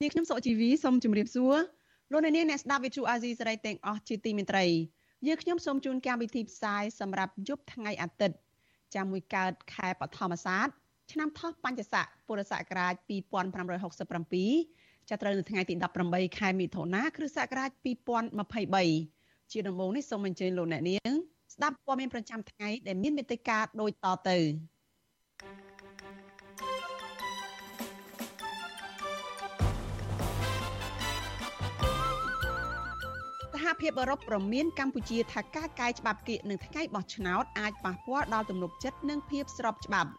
នាងខ្ញុំសុកជីវីសូមជម្រាបសួរលោកអ្នកនាងអ្នកស្ដាប់ Vithu Azisari ទាំងអស់ជាទីមេត្រីយើងខ្ញុំសូមជូនកម្មវិធីផ្សាយសម្រាប់យប់ថ្ងៃអាទិត្យចាំមួយកើតខែបឋមសាទឆ្នាំថោះបញ្ញស័កពុរសករាជ2567ចាប់ត្រូវនៅថ្ងៃទី18ខែមិថុនាគ្រិស្តសករាជ2023ជាដំបូងនេះសូមអញ្ជើញលោកអ្នកនាងស្ដាប់ព័ត៌មានប្រចាំថ្ងៃដែលមានមេត្តាដូចតទៅ សហភាពអឺរ៉ុបប្រមានកម្ពុជាថាការកែច្បាប់គៀកនឹងថ្ងៃបោះឆ្នោតអាចប៉ះពាល់ដល់ទំនុកចិត្តនិងភាពស្របច្បាប់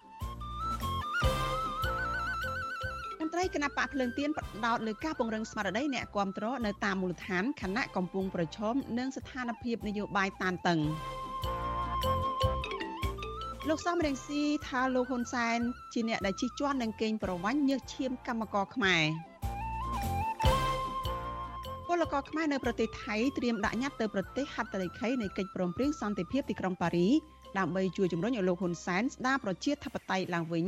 មន្ត្រីគណៈបកភ្លើងទៀនផ្ដោតលើការពង្រឹងស្មារតីអ្នកគ្រប់គ្រងនៅតាមមូលដ្ឋានគណៈកំពុងប្រឈមនឹងស្ថានភាពនយោបាយតានតឹងលោកសំរងស៊ីថាលោកហ៊ុនសែនជាអ្នកដែលជិះជាន់នឹងកេងប្រវ័ញ្ចញើសឈាមកម្មករខ្មែរ ពលករខ្មែរនៅប្រទេសថៃត្រៀមដាក់ញត្តិទៅប្រទេសហត្ថលេខីនៃកិច្ចព្រមព្រៀងសន្តិភាពទីក្រុងប៉ារីដើម្បីជួយជំរុញឲ្យលោកហ៊ុនសែនស្ដារប្រជាធិបតេយ្យឡើងវិញ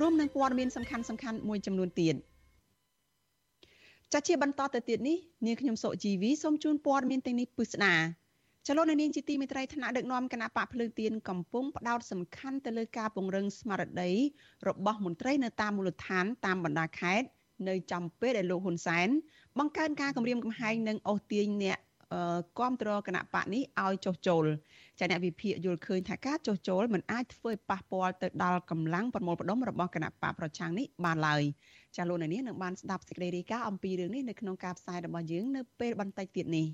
រួមនឹងព័ត៌មានសំខាន់សំខាន់មួយចំនួនទៀតចាជាបន្តទៅទៀតនេះនាងខ្ញុំសុជីវីសូមជូនព័ត៌មានទាំងនេះពិស្ដាចលនានាងជាទីមេត្រីថ្នាក់ដឹកនាំគណៈបកភ្លើងទៀនកំពុងផ្ដោតសំខាន់ទៅលើការពង្រឹងស្មារតីរបស់មន្ត្រីនៅតាមមូលដ្ឋានតាមបណ្ដាខេត្តនៅចំពេលដែលលោកហ៊ុនសែន បង្កើនការគម្រាមកំហែងនិងអូសទាញអ្នកគ្រប់គ្រងគណៈបកនេះឲ្យចុះចូលចាអ្នកវិភាគយល់ឃើញថាការចុះចូលមិនអាចធ្វើឲ្យប៉ះពាល់ទៅដល់កម្លាំងប្រមូលផ្ដុំរបស់គណៈបកប្រឆាំងនេះបានឡើយចាលោកនាងនឹងបានស្ដាប់សេចក្តីរាយការណ៍អំពីរឿងនេះនៅក្នុងការផ្សាយរបស់យើងនៅពេលបន្តិចទៀតនេះ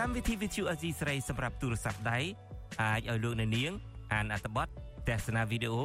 កម្មវិធី Vithu Azizi ស្រីសម្រាប់ទូរស័ព្ទដៃអាចឲ្យលោកអ្នកនាង អានអត្ថបទទស្សនាវីដេអូ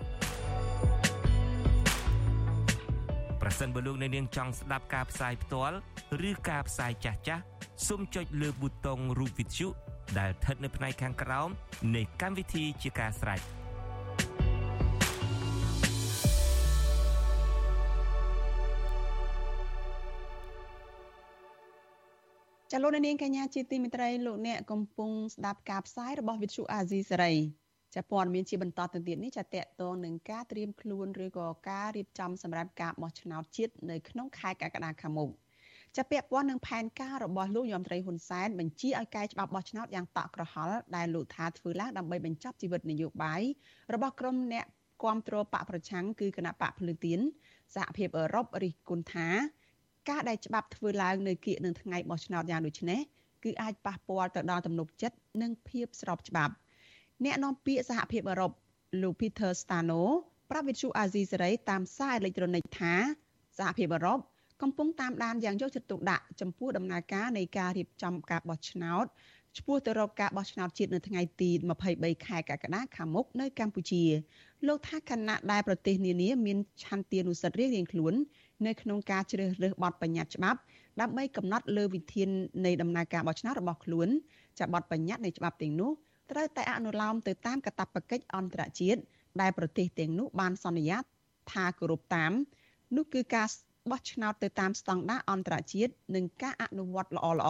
ប្រសិនបើលោកអ្នកនាងចង់ស្ដាប់ការផ្សាយផ្ទាល់ឬការផ្សាយចាស់ចាស់សូមចុចលើប៊ូតុងរូប Vithu ដែលស្ថិតនៅផ្នែកខាងក្រោមនៃកម្មវិធីជាការស្រេចចលនានាងកញ្ញាជាទីមេត្រីលោកអ្នកកំពុងស្ដាប់ការផ្សាយរបស់វិទ្យុអាស៊ីសេរី ចាព័ត៌មានជាបន្តទៅទៀតនេះចាតកតងនឹងការត្រៀមខ្លួនឬក៏ការរៀបចំសម្រាប់ការបោះឆ្នោតជាតិនៅក្នុងខែកក្កដាខាងមុខចាពាក់ព័ន្ធនឹងផែនការរបស់លោកយមត្រីហ៊ុនសែនបញ្ជាឲ្យកែច្បាប់បោះឆ្នោតយ៉ាងតក់ក្រហល់ដែលលោកថាធ្វើឡើងដើម្បីបញ្ចប់ជីវិតនយោបាយរបស់ក្រុមអ្នកគាំទ្របកប្រឆាំងគឺគណៈបកភ្លើងទៀនសហភាពអឺរ៉ុបរិះគន់ថា ការដែលច្បាប់ធ្វើឡើងនៅគៀកនឹងថ្ងៃបោះឆ្នោតយ៉ាងដូចនេះគឺអាចប៉ះពាល់ទៅដល់ទំនុកចិត្តនិងភាពស្របច្បាប់ អ្នកនាំពាក្យសហភាពអឺរ៉ុបលោក Peter Stano ប្រាប់វិទ្យុអាស៊ីសេរីតាមសារអេឡិចត្រូនិកថាសហភាពអឺរ៉ុបកំពុងតាមដានយ៉ាងយកចិត្តទុកដាក់ចំពោះដំណើរការនៃការរៀបចំការបោះឆ្នោតឆ្ពោះទៅរកការបោះឆ្នោតជាតិនៅថ្ងៃទី23ខែកក្កដាខាងមុខនៅកម្ពុជាលោកថាគណៈដែលប្រទេសនានាមានឆន្ទានុសិទ្ធិរៀងៗខ្លួននៅក្នុងការជ្រើសរើសបទបញ្ញត្តិច្បាប់ដើម្បីកំណត់លើវិធាននៃដំណើរការបោះឆ្នោតរបស់ខ្លួនចាបទបញ្ញត្តិនៃច្បាប់ទាំងនោះ ត្រូវតែអនុលោមទៅតាមកាតព្វកិច្ចអន្តរជាតិដែលប្រទេសទាំងនោះបានសន្យាថាគោរពតាមនោះគឺការបោះឆ្នោតទៅតាមស្តង់ដារអន្តរជាតិនិងការអនុវត្តល្អល្អ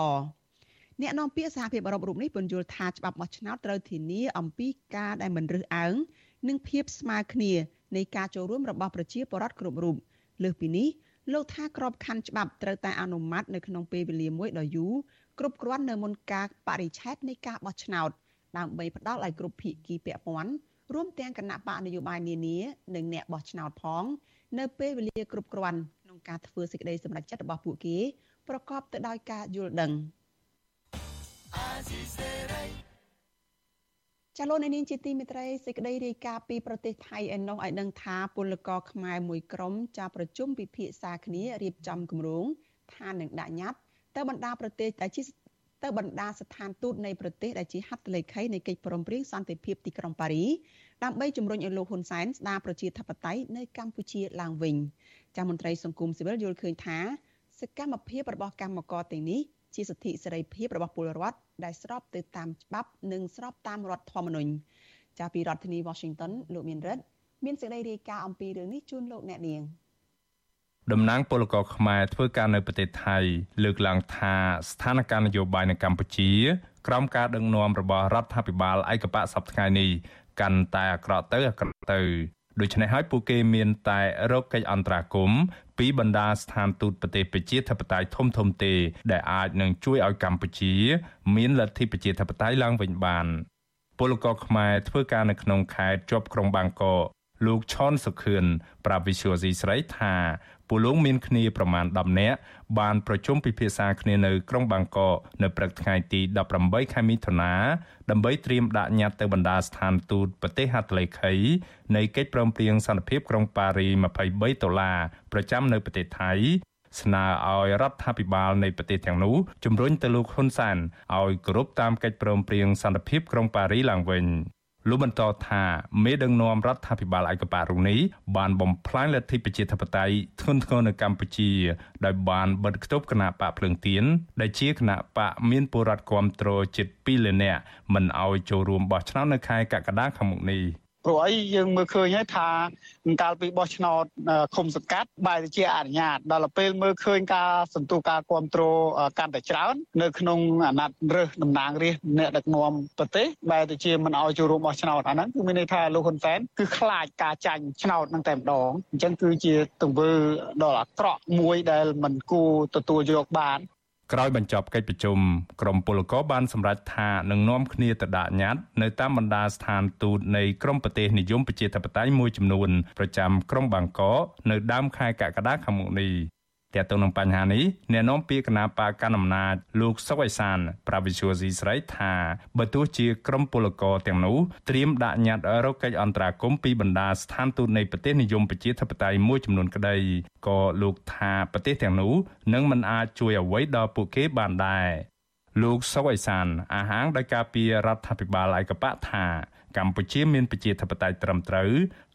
អ្នកនាំពាក្យសហភាពអឺរ៉ុបរូបនេះពន្យល់ថាច្បាប់បោះឆ្នោតត្រូវធានាអំពីការដែលមិនរើសអើងនិងភាពស្មើគ្នានៃការចូលរួមរបស់ប្រជាពលរដ្ឋគ្រប់រូបលើសពីនេះលោកថាក្របខ័ណ្ឌច្បាប់ត្រូវតែអនុម័តនៅក្នុងពេលវេលាមួយដ៏យូរគ្រប់គ្រាន់នៅមុនការបរិច្ឆេទនៃការបោះឆ្នោត ដើម្បីផ្ដល់ឲ្យគ្រប់ភាគីពាក់ព័ន្ធរួមទាំងគណៈបកនយោបាយនានានិងអ្នកបោះឆ្នោតផង នៅពេលវេលាគ្រប់គ្រាន់ក្នុងការធ្វើសេចក្តីសម្រេចចិត្តរបស់ពួកគេប្រកបទៅដោយការយល់ដឹងចាលោកនាងជាទីមេត្រីសេចក្តីរាយការណ៍ពីប្រទេសថៃឯណោះឲ្យដឹងថាពលករខ្មែរមួយក្រុមចាប្រជុំពិភាក្សាគ្នារៀបចំគម្រោងថានឹងដាក់ញត្តិទៅបណ្ដាប្រទេសដែលជា ទៅបណ្ដាស្ថានទូតនៃប្រទេសដែលជាហត្ថលេខីនៃកិច្ចព្រមព្រៀងសន្តិភាពទីក្រុងប៉ារីដើម្បីជំរុញឲ្យលោកហ៊ុនសែនស្ដារប្រជាធិបតេយ្យនៅកម្ពុជាឡើងវិញចាមន្ត្រីសង្គមស៊ីវិលយល់ឃើញថាសកម្មភាពរបស់កម្មករទាំងនេះជាសិទ្ធិសេរីភាពរបស់ពលរដ្ឋដែលស្របទៅតាមច្បាប់និងស្របតាមរដ្ឋធម្មនុញ្ញចាពីរដ្ឋធានី Washington លោកមានរិទ្ធមានសេចក្តីរាយការណ៍អំពីរឿងនេះជូនលោកអ្នកនាង តំណាងពលករខ្មែរធ្វើការនៅប្រទេសថៃ លើកឡើងថាស្ថានភាពនយោបាយនៅកម្ពុជា ក្រោមការដឹកនាំរបស់រដ្ឋាភិបាលឯកបកសពថ្ងៃនេះកាន់តែអាក្រក់ទៅអាក្រក់ទៅដូច្នេះហើយពួកគេមានតែរកកិច្ចអន្តរាគមន៍ពីបណ្ដាស្ថានទូតប្រទេសប្រជាធិបតេយ្យធំធំទេ ដែលអាចនឹងជួយឲ្យកម្ពុជា មានលទ្ធិប្រជាធិបតេយ្យឡើងវិញបានពលករខ្មែរធ្វើការនៅក្នុងខេត្តជាប់ក្រុងបាងកក លោកឆនសុខឿនប្រាប់វិសុយស៊ីស្រីថាពលលោកមានគ្នាប្រមាណ10នាក់បានប្រជុំពិភាក្សាគ្នានៅក្រុងបាងកកនៅព្រឹកថ្ងៃទី18ខែមិថុនាដើម្បីត្រៀមដាក់ញត្តិទៅបណ្ដាស្ថានទូតប្រទេសហត្ថលេខីនៃកិច្ចព្រមព្រៀងសន្តិភាពក្រុងប៉ារី23ដុល្លារប្រចាំនៅប្រទេសថៃស្នើឲ្យរដ្ឋាភិបាលនៃប្រទេសទាំងនោះជំរុញទៅលោកហ៊ុនសែនឲ្យគោរពតាមកិច្ចព្រមព្រៀងសន្តិភាពក្រុងប៉ារីឡើងវិញ លោកបន្តថាមេដឹកនាំរដ្ឋាភិបាលឯកបៈរុងនេះបានបំផ្លាញលទ្ធិប្រជាធិបតេយ្យធ្ងន់ធ្ងរនៅកម្ពុជា ដោយបានបិទគប់គណៈបកភ្លើងទៀនដែលជាគណៈបកមានពលរដ្ឋគ្រប់គ្រងជិត2លាននាក់មិនឲ្យចូលរួមបោះឆ្នោតនៅខែកក្កដាខាងមុខនេះ ព្រោះអីយើងមើលឃើញហើយថាកាលពីបោះឆ្នោតឃុំសង្កាត់បែរជាអនុញ្ញាតដល់ពេលមើលឃើញការសន្ទុះការគ្រប់គ្រងកាន់តែច្រើន នៅក្នុងអាណត្តិរើសតំណាងរាស្ត្រអ្នកដឹកនាំប្រទេសបែរទៅជាមិនអោយចូលរួមបោះឆ្នោតអាហ្នឹងគឺមានន័យថាលោកហ៊ុនសែនគឺខ្លាចការចាញ់ឆ្នោតហ្នឹងតែម្ដងអញ្ចឹងគឺជាទង្វើដ៏អាក្រក់មួយដែលមិនគួរទទួលយកបាន ក្រោយបញ្ចប់កិច្ចប្រជុំក្រមពលករបានសម្រេចថានឹងនាំគ្នាទៅដាក់ញត្តិនៅតាមបណ្ដាស្ថានទូតនៃក្រមប្រទេសនិយមប្រជាធិបតេយ្យមួយចំនួនប្រចាំក្រុងបាងកកនៅដើមខែកក្កដាខាងមុខនេះ ទាក់ទងនឹងបញ្ហានេះអ្នកនាំពាក្យគណៈបកកណ្ដាលអំណាចលោកសុកអេសានប្រាវិសុយស៊ីស្រីថាបើទោះជាក្រមពលករទាំងនោះត្រៀមដាក់ញត្តិរកកិច្ចអន្តរាគមន៍ពីបណ្ដាស្ថានទូតនៃប្រទេសនិយមប្រជាធិបតេយ្យមួយចំនួនក្តីក៏លោកថាប្រទេសទាំងនោះនឹងមិនអាចជួយអ្វីដល់ពួកគេបានដែរលោកសុកអេសានអាហាងដោយការពីរដ្ឋាភិបាលឯកបៈថាកម្ពុជាមានប្រជាធិបតេយ្យត្រឹមត្រូវ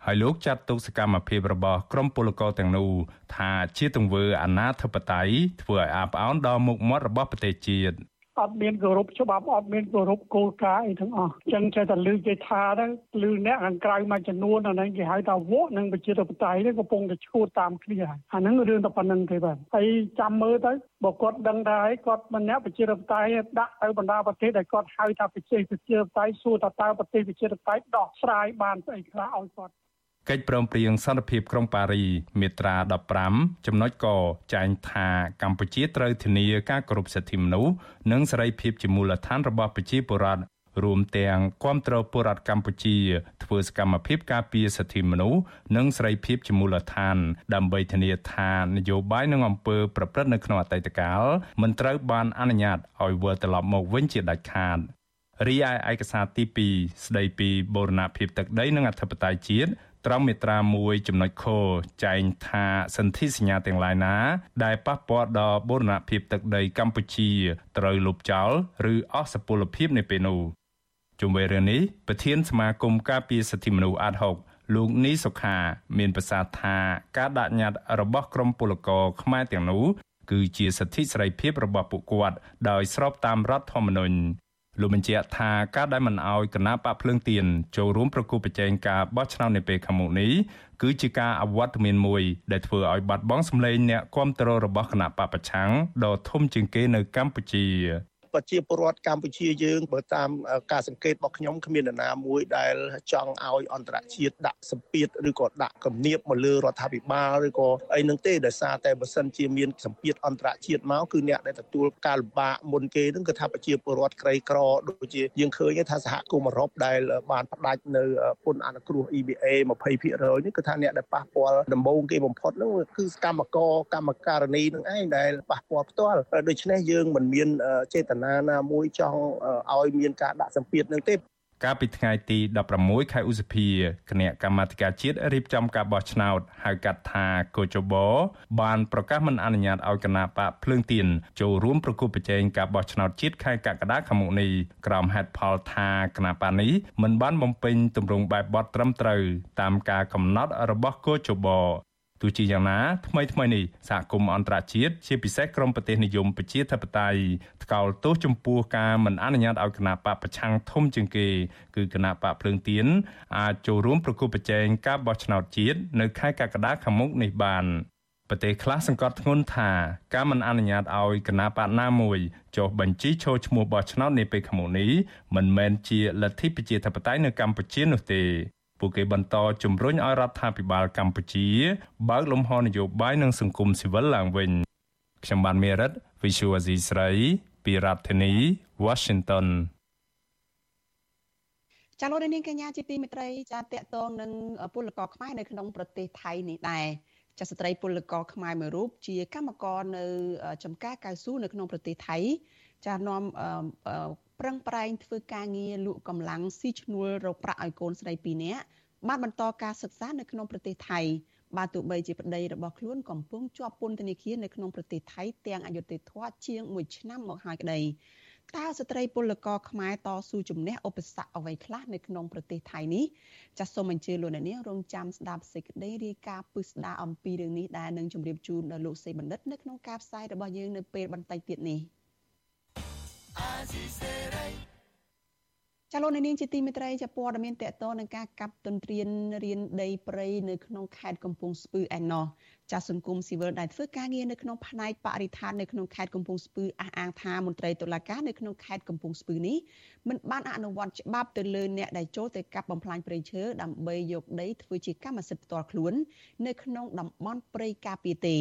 ហើយលោកចាត់ទុកសកម្មភាពរបស់ក្រមពលករទាំងនោះថាជាទង្វើអនាធិបតេយ្យធ្វើឲ្យអាប់អោនដល់មុខមាត់របស់ប្រទេសជាតិអត់មានគោរពច្បាប់អត់មានគោរពគោលការណ៍អីទាំងអស់អញ្ចឹងចេះតែលឺគេថាទៅលឺអ្នកខាងក្រៅមួយចំនួនអាហ្នឹងគេហៅថាវក់និងប្រជាធិបតេយ្យនេះកំពុងតែឈួតតាមគ្នាហើយអាហ្នឹងរឿងតែប៉ុណ្្នឹងទេបាទហើយចាំមើលទៅបើគាត់ដឹងថាហើយគាត់ម្នាក់ប្រជាធិបតេយ្យដាក់ទៅបណ្ដាប្រទេសដែលគាត់ហៅថាប្រជាធិបតេយ្យសួរថាតើប្រទេសប្រជាធិបតេយ្យដោះស្រាយបានស្អីខ្លះឲ្យគាត់ កិច្ចព្រមព្រៀងសន្តិភាពក្រុងប៉ារីមាត្រា15ចំណុចកចែងថាកម្ពុជាត្រូវធានាការគោរពសិទ្ធិមនុស្សនិងសេរីភាពជាមូលដ្ឋានរបស់ប្រជាពលរដ្ឋរួមទាំងគាំទ្រពលរដ្ឋកម្ពុជាធ្វើសកម្មភាពការពារសិទ្ធិមនុស្សនិងសេរីភាពជាមូលដ្ឋាន ដើម្បីធានាថានយោបាយនិងអំពើប្រព្រឹត្តនៅក្នុងអតីតកាលមិនត្រូវបានអនុញ្ញាតឲ្យវិលត្រឡប់មកវិញជាដាច់ខាតរីឯឯកសារទី2ស្ដីពីបូរណភាពទឹកដីនិងអធិបតេយ្យជាតិ ត្រង់មាត្រា1ចំណុចខចែងថាសន្ធិសញ្ញាទាំងឡាយណា ដែលប៉ះពាល់ដល់បូរណភាពទឹកដីកម្ពុជាត្រូវលុបចោលឬអស់សុពលភាពនៅពេលនោះជុំវិញរឿងនេះប្រធានសមាគមការពារសិទ្ធិមនុស្សអាត់ហុកលោកនីសុខា មានប្រសាសន៍ថាការដាក់ញត្តិរបស់ក្រមពលករខ្មែរទាំងនោះគឺជាសិទ្ធិសេរីភាពរបស់ពួកគាត់ដោយស្របតាមរដ្ឋធម្មនុញ្ញ លោកបញ្ជាក់ថាការដែលមិនអោយគណៈបកភ្លើងទៀនចូលរួមប្រគល់ប្រជែងការបោះឆ្នោតនៅពេលខាងមុខនេះគឺជាការអវត្តមានមួយដែលធ្វើឲ្យបាត់បង់សម្លេងអ្នកគ្រប់គ្រងរបស់គណៈបកប្រឆាំងដ៏ធំជាងគេនៅកម្ពុជា ប្រជាពលរដ្ឋកម្ពុជាយើងបើតាមការសង្កេតរបស់ខ្ញុំគ្មាននរណាមួយដែលចង់ឲ្យអន្តរជាតិដាក់សម្ពាធឬក៏ដាក់គំនាបមកលើរដ្ឋាភិបាលឬក៏អីនឹងទេដោយសារតែបើសិនជាមានសម្ពាធអន្តរជាតិមកគឺអ្នកដែលទទួលការលំបាកមុនគេនឹងគឺថាប្រជាពលរដ្ឋក្រីក្រដូចជាយើងឃើញថាសហគមន៍អឺរ៉ុបដែលបានផ្ដាច់នៅពន្ធអនុគ្រោះ EBA 20%នេះគឺថាអ្នកដែលប៉ះពាល់ដំបូងគេបំផុតនោះគឺកម្មករកម្មការនីនឹងឯងដែលប៉ះពាល់ផ្ទាល់ដូច្នេះយើងមិនមានចេតនាណាមួយចង់ឲ្យមានការដាក់សម្ពាធនឹងទេកាលពីថ្ងៃទី16ខែឧសភាគណៈកម្មាធិការជាតិរៀបចំការបោះឆ្នោតហៅកាត់ថាកោជបបានប្រកាសមិនអនុញ្ញាតឲ្យគណៈបកភ្លើងទៀនចូលរួមប្រគល់ប្រជែងការបោះឆ្នោតជាតិខែកក្កដាខាងមុខនេះក្រោមហេតុផលថាគណៈបកនេះមិនបានបំពេញទម្រង់បែបបទត្រឹមត្រូវតាមការកំណត់របស់កោជប ទោះជាយ៉ាងណាថ្មីថ្មីនេះសហគមន៍អន្តរជាតិជាពិសេសក្រមប្រទេសនិយមប្រជាធិបតេយ្យថ្កោលទោសចំពោះការមិនអនុញ្ញាតឲ្យគណៈបកប្រឆាំងធំជាងគេ គឺគណៈបកភ្លើងទៀនអាចចូលរួមប្រគល់ប្រជែងការបោះឆ្នោតជាតិនៅខែកក្កដាខាងមុខនេះបានប្រទេសខ្លះសង្កត់ធ្ងន់ថាការមិនអនុញ្ញាតឲ្យគណៈបកណាមួយចុះបញ្ជីចូលឈ្មោះបោះឆ្នោតនាពេលខាងមុខនេះមិនមែនជាលទ្ធិប្រជាធិបតេយ្យនៅកម្ពុជានោះទេ ពួកគេបន្តជំរុញឲ្យរដ្ឋាភិបាលកម្ពុជា បើកលំហនយោបាយនិងសង្គមស៊ីវិលឡើងវិញខ្ញុំបានមេរិត Visual Asia ស្រីពីរដ្ឋធានី Washington ចាលោកនាងកញ្ញាជាទីមេត្រីចាតកតងនឹងពលករខ្មែរនៅក្នុងប្រទេសថៃនេះដែរចាស្ត្រីពលករខ្មែរមួយរូបជាកម្មករនៅចំការកៅស៊ូនៅក្នុងប្រទេសថៃចានាំ ប្រឹងប្រែងធ្វើការងារលក់កម្លាំងស៊ីឈ្នួលរកប្រាក់ឲ្យកូនស្រី2នាក់បានបន្តការសិក្សានៅក្នុងប្រទេសថៃបាទទោះបីជាប្តីរបស់ខ្លួនកំពុងជាប់ពន្ធនាគារនៅក្នុងប្រទេសថៃទាំងអយុធធម៌ជាង1ឆ្នាំមកហើយក្តីតើស្ត្រីពលករខ្មែរតស៊ូជំនះឧបសគ្គអ្វីខ្លះនៅក្នុងប្រទេសថៃនេះចាសសូមអញ្ជើញលោកអ្នកនាងរងចាំស្ដាប់សេចក្តីរាយការណ៍ពិស្ដារអំពីរឿងនេះដែលនឹងជម្រាបជូនដល់លោកសេបណ្ឌិតនៅក្នុងការផ្សាយរបស់យើងនៅពេលបន្តិចទៀតនេះ ចាលោកនាងជាទីមេត្រីចាព័ត៌មានតកតនឹងការកាប់ទន្ទ្រានរៀនដីព្រៃនៅក្នុងខេត្តកំពង់ស្ពឺឯណោះចាសង្គមស៊ីវិលដែលធ្វើការងារនៅក្នុងផ្នែកបរិស្ថាននៅក្នុងខេត្តកំពង់ស្ពឺអះអាងថាមន្ត្រីតុលាការនៅក្នុងខេត្តកំពង់ស្ពឺនេះមិនបានអនុវត្តច្បាប់ទៅលើអ្នកដែលចូលទៅកាប់បំផ្លាញព្រៃឈើដើម្បីយកដីធ្វើជាកម្មសិទ្ធិផ្ទាល់ខ្លួន នៅក្នុងតំបន់ព្រៃការពារទេ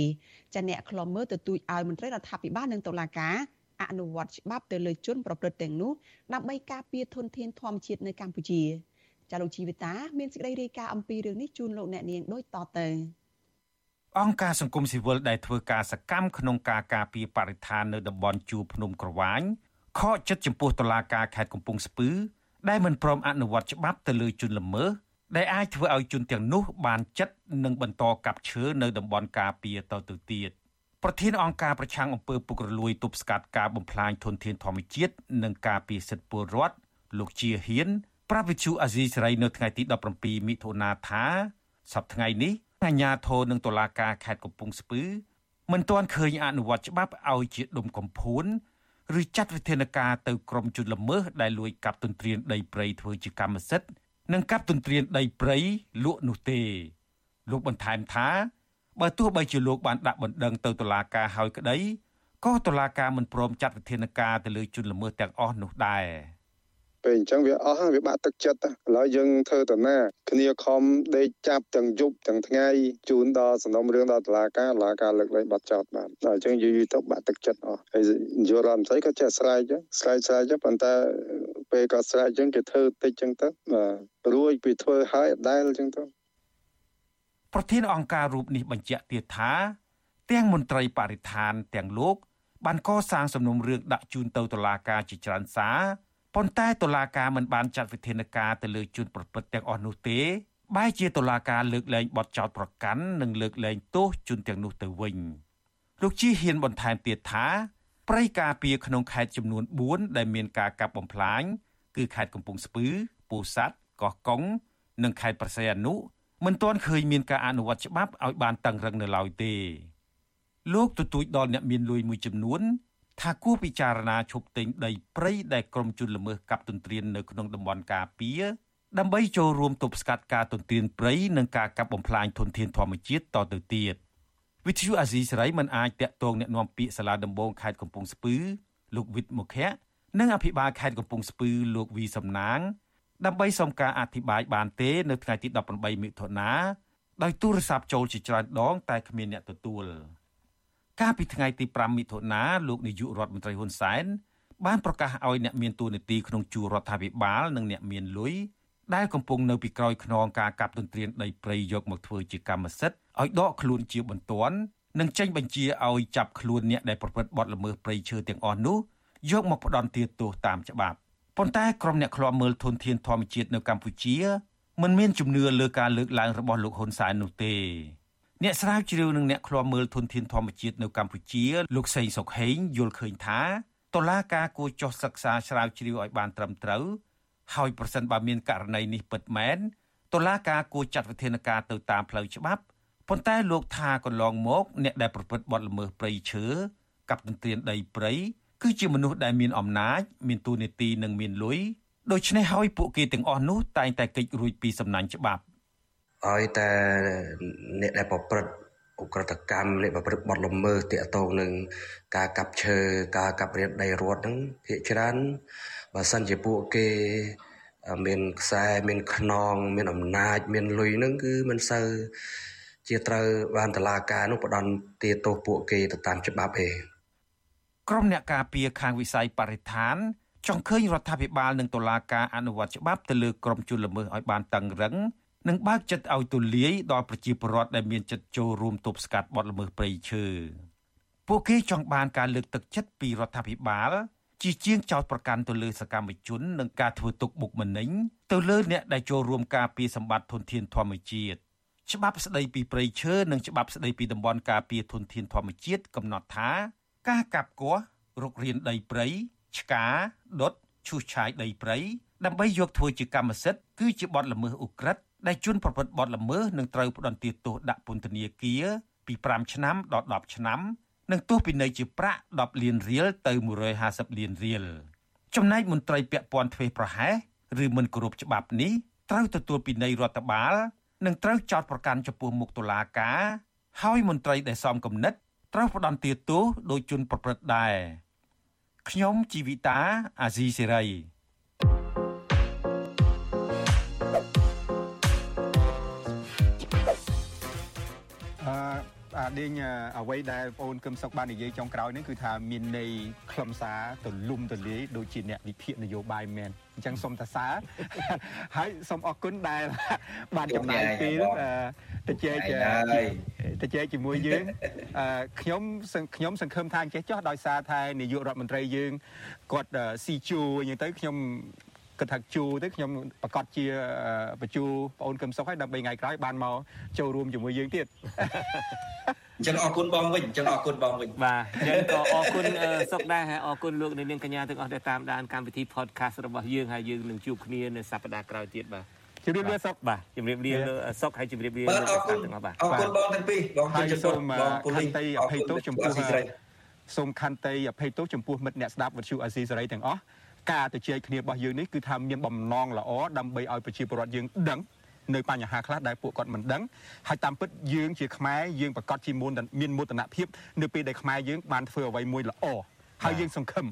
ចាអ្នកខ្លំមើលទទូចឲ្យមន្ត្រីរដ្ឋាភិបាលនិងតុលាការ អនុវត្តច្បាប់ទៅលើជនប្រព្រឹត្តទាំងនោះដើម្បីការពារធនធានធម្មជាតិនៅកម្ពុជាចាលោកជីវិតាមានសេចក្តីរាយការណ៍អំពីរឿងនេះជូនលោកអ្នកនាងដូចតទៅអង្គការសង្គមស៊ីវិលដែលធ្វើការសកម្មក្នុងការការពារបរិស្ថាននៅតំបន់ជួរភ្នំក្រវាញខកចិត្តចំពោះតុលាការខេត្តកំពង់ស្ពឺដែលមិនព្រមអនុវត្តច្បាប់ទៅលើជនល្មើសដែលអាចធ្វើឲ្យជនទាំងនោះបានចិត្តនិងបន្តកាប់ឈើនៅតំបន់ការពារតទៅទៀត។ ប្រធានអង្គការប្រឆាំងអំពើពុករលួយទប់ស្កាត់ការបំផ្លាញធនធានធម្មជាតិនិងការពារសិទ្ធិពលរដ្ឋលោកជាហ៊ានប្រាប់វិទ្យុអាស៊ីសេរីនៅថ្ងៃទី17មិថុនាថាសប្តាហ៍ថ្ងៃនេះអាជ្ញាធរនិងតុលាការខេត្តកំពង់ស្ពឺមិនទាន់ឃើញអនុវត្តច្បាប់ឲ្យជាដុំកំភួនឬចាត់វិធានការទៅក្រុមជនល្មើសដែលលួចកាប់ទន្ទ្រានដីព្រៃធ្វើជាកម្មសិទ្ធិនិងកាប់ទន្ទ្រានដីព្រៃលក់នោះទេ លោកបន្ថែមថា បើទោះបីជាលោកបានដាក់បណ្ដឹងទៅតុលាការហើយក្តីក៏តុលាការមិនព្រមចាត់វិធានការទៅលើជនល្មើសទាំងអស់នោះដែរពេលអញ្ចឹងវាអស់វាបាក់ទឹកចិត្តឥឡូវយើងធ្វើទៅណាគ្នាខំដេកចាប់ទាំងយប់ទាំងថ្ងៃជូនដល់សំណុំរឿងដល់តុលាការតុលាការលើកលែងបាត់ចោតបានដល់អញ្ចឹងយូរយូរទៅបាក់ទឹកចិត្តអស់ហើយនយោបាយរដ្ឋមន្ត្រីក៏ចេះស្រែកស្រែកស្រែកប៉ុន្តែពេលក៏ស្រែកអញ្ចឹងគេធ្វើតិចអញ្ចឹងទៅបាទរួចពីធ្វើហើយអត់ដែលអញ្ចឹងទៅ ប្រធានអង្គការរូបនេះបញ្ជាក់ទៀតថា ទាំងមន្ត្រីបរិស្ថានទាំងលោក បានកសាងសំណុំរឿងដាក់ជូនទៅតុលាការជាច្រើនសារប៉ុន្តែតុលាការមិនបានចាត់វិធានការទៅលើជនប្រព្រឹត្តទាំងអស់នោះទេបែរជាតុលាការលើកលែងបទចោទប្រកាន់និងលើកលែងទោសជនទាំងនោះទៅវិញលោកជីហ៊ានបន្ថែមទៀតថាព្រៃការពារក្នុងខេត្តចំនួន4ដែលមានការកាប់បំផ្លាញគឺខេត្តកំពង់ស្ពឺពោធិ៍សាត់កោះកុងនិងខេត្តប្រស័យអនុ មិនទាន់ឃើញមានការអនុវត្តច្បាប់ឲ្យបានតឹងរឹងនៅឡើយទេលោកទទូចដល់អ្នកមានលុយមួយចំនួនថាគួរពិចារណាឈប់ទិញដីព្រៃដែលក្រុមជនល្មើសកាប់ទន្ទ្រាននៅក្នុងតំបន់ការពារដើម្បីចូលរួមទប់ស្កាត់ការទន្ទ្រានព្រៃនិងការកាប់បំផ្លាញធនធានធម្មជាតិតទៅទៀតវិទ្យុអាស៊ីសេរីមិនអាចតាក់ទងអ្នកនាំពាក្យសាលាដំបងខេត្តកំពង់ស្ពឺលោកវិទ្យមុខៈនិងអភិបាលខេត្តកំពង់ស្ពឺលោកវីសំណាង ដើម្បីសុំការអធិប្បាយបានទេនៅថ្ងៃទី18មិថុនាដោយទូរស័ព្ទចូលជាច្រើនដង តែគ្មានអ្នកទទួលកាលពីថ្ងៃទី5មិថុនាលោកនាយករដ្ឋមន្ត្រីហ៊ុនសែនបានប្រកាសឲ្យអ្នកមានទួនាទីក្នុងជួររដ្ឋាភិបាលនិងអ្នកមានលុយដែលកំពុងនៅពីក្រោយខ្នងការកាប់ទន្ទ្រានដីព្រៃយកមកធ្វើជាកម្មសិទ្ធិឲ្យដកខ្លួនជាបន្ទាន់និងចេញបញ្ជាឲ្យចាប់ខ្លួនអ្នកដែលប្រព្រឹត្តបទល្មើសព្រៃឈើទាំងអស់នោះយកមកផ្ដន់ទាទោសតាមច្បាប់ ប៉ុន្តែក្រុមអ្នកឃ្លាំមើលធនធានធម្មជាតិនៅកម្ពុជាមិនមានជំនឿលើការលើកឡើងរបស់លោកហ៊ុនសែននោះទេអ្នកស្រាវជ្រាវនិងអ្នកឃ្លាំមើលធនធានធម្មជាតិនៅកម្ពុជា លោកសេងសុកហេងយល់ឃើញថាតុលាការគួរចុះសិក្សាស្រាវជ្រាវឲ្យបានត្រឹមត្រូវហើយប្រសិនបើមានករណីនេះពិតមែនតុលាការគួរចាត់វិធានការទៅតាមផ្លូវច្បាប់ប៉ុន្តែលោកថាកន្លងមក អ្នកដែលប្រព្រឹត្តបទល្មើសព្រៃឈើកັບទន្ទ្រានដីព្រៃ គឺជាមនុស្សដែលមានអំណាចមានទូនាទីនិងមានលុយដូច្នេះហើយពួកគេទាំងអស់នោះតែងតែគេចរួចពីសំណាញ់ច្បាប់ឲ្យតែអ្នកដែលប្រព្រឹត្តអ ுக ្រិតកម្មអ្នកប្រព្រឹត្តបទល្មើសតាក់ទងនឹងការកាប់ឈើការកាប់រានដីរដ្ឋហ្នឹងភាគច្រើនបើសិនជាពួកគេមានខ្សែមានខ្នង មានអំណាច មានលុយហ្នឹងគឺមិនសូវជាត្រូវបានតឡាការនោះផ្ដន់ទាទោសពួកគេទៅតាមច្បាប់ទេ ក្រុមអ្នកការពារខាងវិស័យបរិស្ថានចង់ឃើញរដ្ឋាភិបាលនិងតុលាការអនុវត្តច្បាប់ទៅលើក្រុមជនល្មើសឲ្យបានតឹងរឹងនិងបើកចិត្តឲ្យទូលាយដល់ប្រជាពលរដ្ឋដែលមានចិត្តចូលរួមទប់ស្កាត់បទល្មើសព្រៃឈើពួកគេចង់បានការលើកទឹកចិត្តពីរដ្ឋាភិបាលជាជាងចោតប្រកាន់ទៅលើសកម្មជននិងការធ្វើទុកបុកម្នេញទៅលើអ្នកដែលចូលរួមការពារសម្បត្តិធនធានធម្មជាតិច្បាប់ស្តីពីព្រៃឈើនិងច្បាប់ស្តីពីតំបន់ការពារធនធានធម្មជាតិកំណត់ថា ការកាប់គាស់រុករានដីព្រៃឆ្កាដុតឈូសឆាយដីព្រៃដើម្បីយកធ្វើជាកម្មសិទ្ធិគឺជាបទល្មើសឧក្រិដ្ឋដែលជនប្រព្រឹត្តបទល្មើសនឹងត្រូវផ្តន្ទាទោសដាក់ពន្ធនាគារពី5ឆ្នាំដល់10ឆ្នាំនិងទោសពិន័យជាប្រាក់10លានរៀលទៅ150លានរៀលចំណែកមន្ត្រីពាក់ព័ន្ធធ្វេសប្រហែសឬមិនគោរពច្បាប់នេះត្រូវទទួលពិន័យរដ្ឋបាល និងត្រូវចោទប្រកាន់ចំពោះមុខតុលាការហើយមន្ត្រីដែលសំគំនិត ត្រូវផ្តន្ទាទោសដោយជនប្រព្រឹត្តដែរខ្ញុំជីវិតាអាស៊ីសេរី ដេញអ្វីដែលបងអូនកឹមសុខបាននិយាយចុងក្រោយនេះគឺថាមានន័យខ្លឹមសារទលំទលាយដូចជាអ្នកវិភាគនយោបាយមែនអញ្ចឹងសូមតសាហើយសូមអរគុណដែល បានចំណាយពេលទៅជែកទៅជែកជាមួយយើងខ្ញុំខ្ញុំសង្ឃឹមថាអញ្ចេះចោះដោយសារថានាយករដ្ឋមន្ត្រីយើងគាត់ស៊ីជួអញ្ចឹងទៅខ្ញុំ គិតថាជួទៅខ្ញុំប្រកាសជាបញ្ជូបងអូនកឹមសុខហើយដើម្បីថ្ងៃក្រោយបានមកចូលរួមជាមួយយើងទៀតអញ្ចឹងអរគុណបងវិញអញ្ចឹងអរគុណបងវិញបាទអញ្ចឹងក៏អរគុណសុកដែរហើយអរគុណលោកនាងកញ្ញាទាំងអស់ដែលតាមដានកម្មវិធី podcast របស់យើងហើយយើងនឹងជួបគ្នានៅសប្តាហ៍ក្រោយទៀតបាទជម្រាបលាសុកបាទជម្រាបលាសុកហើយជម្រាបលាលោកអរគុណទាំងអស់បាទអរគុណបងទាំងពីរបងជួយសូមខន្តីអភ័យទោសចំពោះសូមខន្តីអភ័យទោសចំពោះមិត្តអ្នកស្ដាប់វិទ្យុអាស៊ីសេរីទាំងអស់ ការទៅជែកគ្នារបស់យើងនេះគឺថាមានបំណងល្អដើម្បីឲ្យប្រជាពលរដ្ឋយើងដឹងនៅបញ្ហាខ្លះដែលពួកគាត់មិនដឹងហើយតាមពិតយើងជាខ្មែរយើងប្រកាសជាមានមោទនភាពនៅពេលដែលខ្មែរយើងបានធ្វើអ្វីមួយល្អហើយយើងសង្ឃឹម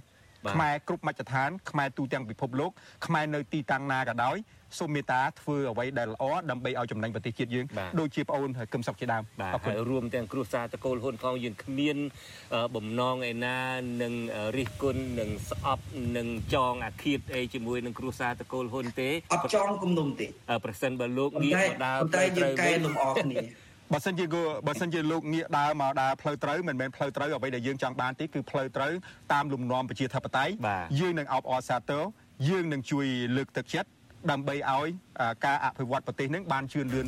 ខ្មែរគ្រប់មជ្ឈដ្ឋានខ្មែរទូទាំងពិភពលោកខ្មែរនៅទីតាំងណាក៏ដោយ សូមមេត្តាធ្វើអ្វីដែលល្អដើម្បីឲ្យចំណេញប្រទេសជាតិយើងដូចជាប្អូនគឹមសុខជាដើមបាទហើយរួមទាំងគ្រួសារតកូលហ៊ុនផងយើងគ្មានបំណងឯណានឹងរិះគន់នឹងស្អប់នឹងចងអាឃាតអីជាមួយនឹងគ្រួសារតកូលហ៊ុនទេអត់ចងគំនុំទេប្រសិនបើលោកងាកមកដើរតែយើងកែលំអគ្នាបើសិនជាបើសិនជាលោកងាកដើរមកដើរផ្លូវត្រូវមិនមែនផ្លូវត្រូវអ្វីដែលយើងចង់បានទេគឺផ្លូវត្រូវតាមលំនាំប្រជាធិបតេយ្យយើងនឹងអបអរសាទរយើងនឹងជួយលើកទឹកចិត្ត ដើម្បីឲ្យការអភិវឌ្ឍប្រទេសនឹងបានជឿនលឿន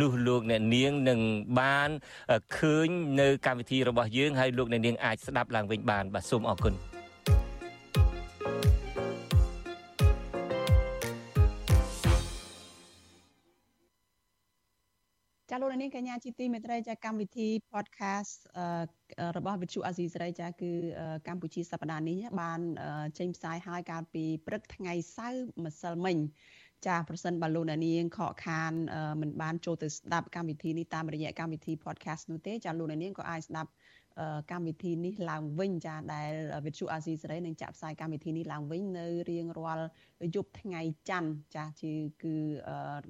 នោះលោកអ្នកនាងនឹងបានឃើញនៅកម្មវិធីរបស់យើងហើយលោកអ្នកនាងអាចស្ដាប់ឡើងវិញបានបាទសូមអរគុណចាលោកនាងកញ្ញាជាទីមេត្រីចាកម្មវិធី podcast របស់វិទ្យុអាស៊ីសេរីចាគឺកម្ពុជាសប្តាហ៍នេះបានចេញផ្សាយហើយកាលពីព្រឹកថ្ងៃសៅរ៍ម្សិលមិញ ចាប្រសិនបើលោកអ្នកនាងខកខានមិនបានចូលទៅស្ដាប់កម្មវិធីនេះតាមរយៈកម្មវិធី podcast នោះទេចាលោកអ្នកនាងក៏អាចស្ដាប់កម្មវិធីនេះឡើងវិញចាដែលវិទ្យុអាស៊ីសេរីនឹងចាក់ផ្សាយកម្មវិធីនេះឡើងវិញនៅរៀងរាល់យប់ថ្ងៃច័ន្ទចាជាគឺ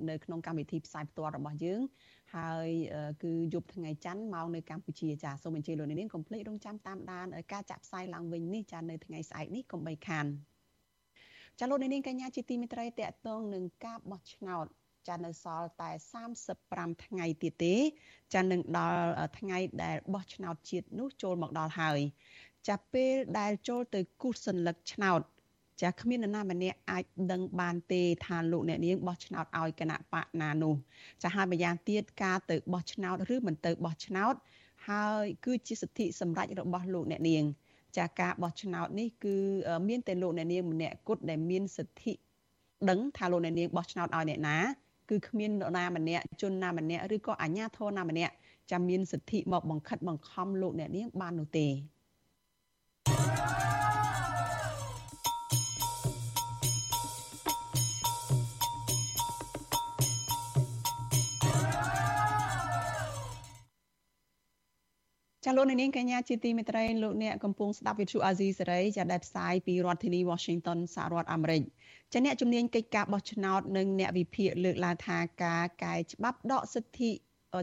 នៅក្នុងកម្មវិធីផ្សាយផ្ទាល់របស់យើង ហើយគឺយប់ថ្ងៃច័ន្ទមកនៅកម្ពុជាចាសូមអញ្ជើញលោកនាងកុំភ្លេចរងចាំតាមដានការចាក់ផ្សាយឡើងវិញនេះចានៅថ្ងៃស្អែកនេះកុំបីខាន ចាលោកនាងកញ្ញាជាទីមេត្រីតកតងនឹងការបោះឆ្នោតចានៅសល់តែ35ថ្ងៃទៀតទេចានឹងដល់ថ្ងៃដែលបោះឆ្នោតជាតិនោះចូលមកដល់ហើយចាពេលដែលចូលទៅគូសសัญลักษณ์ឆ្នោតចាគ្មាននរណាម្នាក់អាចដឹងបានទេថាលោកអ្នកនាងបោះឆ្នោតឲ្យគណៈបកណានោះចាហើយម្យ៉ាងទៀតការទៅបោះឆ្នោតឬមិនទៅបោះឆ្នោតហើយគឺជាសិទ្ធិសម្រេចរបស់លោកអ្នកនាង ចាការបោះឆ្នោតនេះគឺមានតែលោកអ្នកនាងម្នាក់គត់ដែលមានសិទ្ធិដឹងថាលោកអ្នកនាងបោះឆ្នោតឲ្យអ្នកណាគឺគ្មាននរណាម្នាក់ជនណាម្នាក់ឬក៏អាជ្ញាធរណាម្នាក់ចាំមានសិទ្ធិមកបង្ខិតបង្ខំលោកអ្នកនាងបាននោះទេ ចាលោកនាងកញ្ញាជាទីមេត្រីលោកអ្នកកំពុងស្ដាប់វិទ្យុអាស៊ីសេរីចាដែលផ្សាយពីរដ្ឋធានី Washington សហរដ្ឋអាមេរិកចាអ្នកជំនាញកិច្ចការបោះឆ្នោតនិងអ្នកវិភាគលើកឡើងថាការកែច្បាប់ដកសិទ្ធិ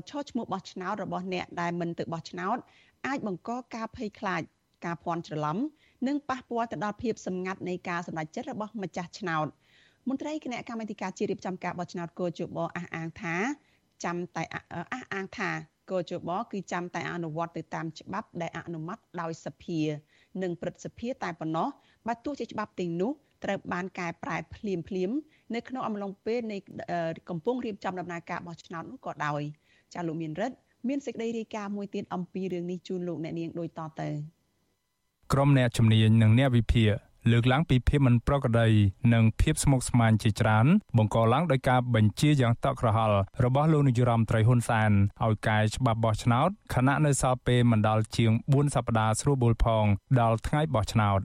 ឈរឈ្មោះបោះឆ្នោតរបស់អ្នកដែលមិនទៅបោះឆ្នោតអាចបង្កការភ័យខ្លាចការភ័ន្តច្រឡំនិងប៉ះពាល់ទៅដល់ភាពសម្ងាត់នៃការសម្រេចចិត្តរបស់ម្ចាស់ឆ្នោតមន្ត្រីគណៈកម្មាធិការជាតិរៀបចំការបោះឆ្នោតគោជបអះអាងថាចាំតែអះអាងថា គជបគឺចាំតែអនុវត្តទៅតាមច្បាប់ដែលអនុម័តដោយសភា និងព្រឹទ្ធសភាតែប៉ុណ្ណោះបើទោះជាច្បាប់ទាំងនោះត្រូវបានកែប្រែភ្លាមភ្លាមនៅក្នុងអំឡុងពេលនៃកំពុងរៀបចំដំណើរការបោះឆ្នោតនោះក៏ដោយចាលោកមានរិទ្ធមានសេចក្តីរាយការណ៍មួយទៀតអំពីរឿងនេះជូនលោកអ្នកនាងដូចតទៅក្រុមអ្នកជំនាញនិងអ្នកវិភាគ លើកឡើងពីភាពមិនប្រក្រតីនិងភាពស្មុគស្មាញជាច្រើនបង្កឡើងដោយការបញ្ជាយ៉ាងតក់ក្រហល់របស់លោកនាយរដ្ឋមន្ត្រីហ៊ុនសែនឲ្យកែច្បាប់បោះឆ្នោតខណៈនៅសល់ពេលមិនដល់ជាង4សប្តាហ៍ស្រួលបួលផងដល់ថ្ងៃបោះឆ្នោត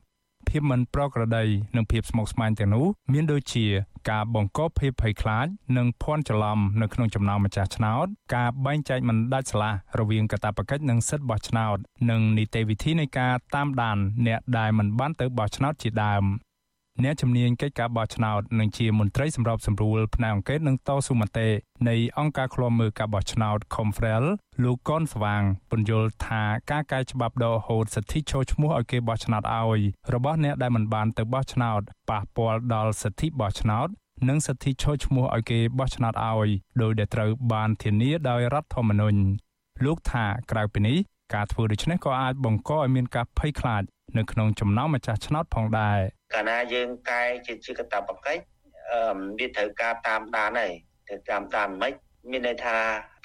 ភាពមិនប្រក្រតីនិងភាពស្មុគស្មាញទាំងនោះមានដូចជាការបង្កភាពភ័យខ្លាចនិងភ័ន្តច្រឡំនៅក្នុងចំណោមម្ចាស់ឆ្នោតការបែងចែកមិនដាច់ស្រឡះរវាងកាតព្វកិច្ចនិងសិទ្ធិបោះឆ្នោតនិងនីតិវិធីនៃការតាមដានអ្នកដែលមិនបានទៅបោះឆ្នោតជាដើម អ្នកជំនាញកិច្ចការបោះឆ្នោតនិងជាមន្ត្រីសម្របសម្រួលផ្នែកអង្គការនឹងតស៊ូមតិនៃអង្គការឃ្លាំមើលការបោះឆ្នោត Confrel លោកកនស្វាងពន្យល់ថាការកែច្បាប់ដកហូតសិទ្ធិចូលឈ្មោះឲ្យគេបោះឆ្នោតឲ្យរបស់អ្នកដែលមិនបានទៅបោះឆ្នោតប៉ះពាល់ដល់សិទ្ធិបោះឆ្នោតនិងសិទ្ធិចូលឈ្មោះឲ្យគេបោះឆ្នោតឲ្យដោយដែលត្រូវបានធានាដោយរដ្ឋធម្មនុញ្ញលោកថាក្រៅពីនេះការធ្វើដូច្នេះក៏អាចបង្កឲ្យមានការភ័យខ្លាចនៅក្នុងចំណោមម្ចាស់ឆ្នោតផងដែរ កាលណាយើងកែជាជាកតាបកិច្ចអឺវាត្រូវការតាមដានហើយត្រូវតាមដានមិនមានន័យថា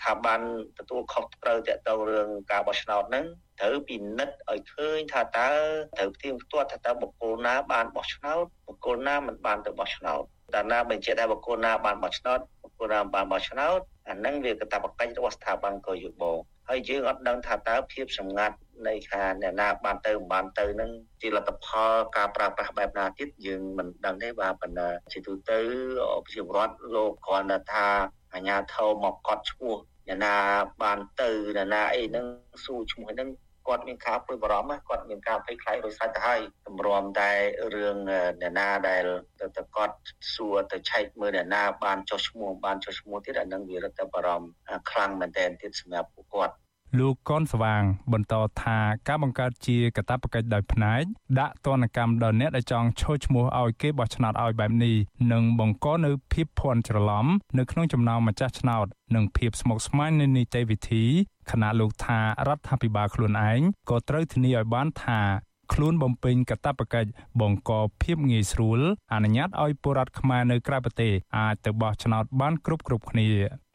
ថាបានទទួលខុសត្រូវតាក់ទងរឿងការបោះឆ្នោតហ្នឹងត្រូវពិនិត្យឲ្យឃើញថាតើត្រូវផ្ទៀងផ្ទាត់ថាតើបុគ្គលណាបានបោះឆ្នោតបុគ្គលណាមិនបានទៅបោះឆ្នោតតើណាបញ្ជាក់ថាបុគ្គលណាបានបោះឆ្នោតបុគ្គលណាបានបោះឆ្នោតអាហ្នឹងវាកតាបកិច្ចរបស់ស្ថាប័នកយុបហើយយើងអត់ដឹងថាតើភាពសម្ងាត់ នៃខាអ្នកណាបានទៅមិនបានទៅនឹងជាលទ្ធផលការប្រើប្រាស់បែបណាទៀតយើងមិនដឹងទេបាទប៉ុន្តែជាទូទៅប្រជាពលរដ្ឋលោកគ្រាន់តែថាអាញាធមមកកត់ឈ្មោះអ្នកណាបានទៅអ្នកណាអីហ្នឹងស៊ូឈ្មោះហ្នឹងគាត់មានការព្រួយបារម្ភគាត់មានការភ័យខ្លាចដោយសារទៅហើយតម្រាំតែរឿងអ្នកណាដែលទៅទៅគាត់សួរទៅឆែកមើលអ្នកណាបានចុះឈ្មោះបានចុះឈ្មោះទៀតអានឹងវារឹតតែបារម្ភខ្លាំងមែនទែនទៀតសម្រាប់ពួកគាត់ លោកកនស្វាង បន្តថាការបង្កើតជាកតាបកិច្ចដោយផ្នែកដាក់ទណ្ឌកម្មដល់អ្នកដែលចង់ឈោះឈ្មោះឲ្យគេបោះឆ្នោតឲ្យបែបនេះនឹងបង្កនៅភាពភ័ន្តច្រឡំនៅក្នុងចំណោមម្ចាស់ឆ្នោតនិងភាពស្មុគស្មាញនៃនីតិវិធីខណៈលោកថារដ្ឋាភិបាលខ្លួនឯងក៏ត្រូវធានាឲ្យបានថាខ្លួនបំពេញកាតព្វកិច្ចបង្កភាពងាយស្រួលអនុញ្ញាតឲ្យពលរដ្ឋខ្មែរនៅក្រៅប្រទេសអាចទៅបោះឆ្នោតបានគ្រប់គ្រប់គ្នា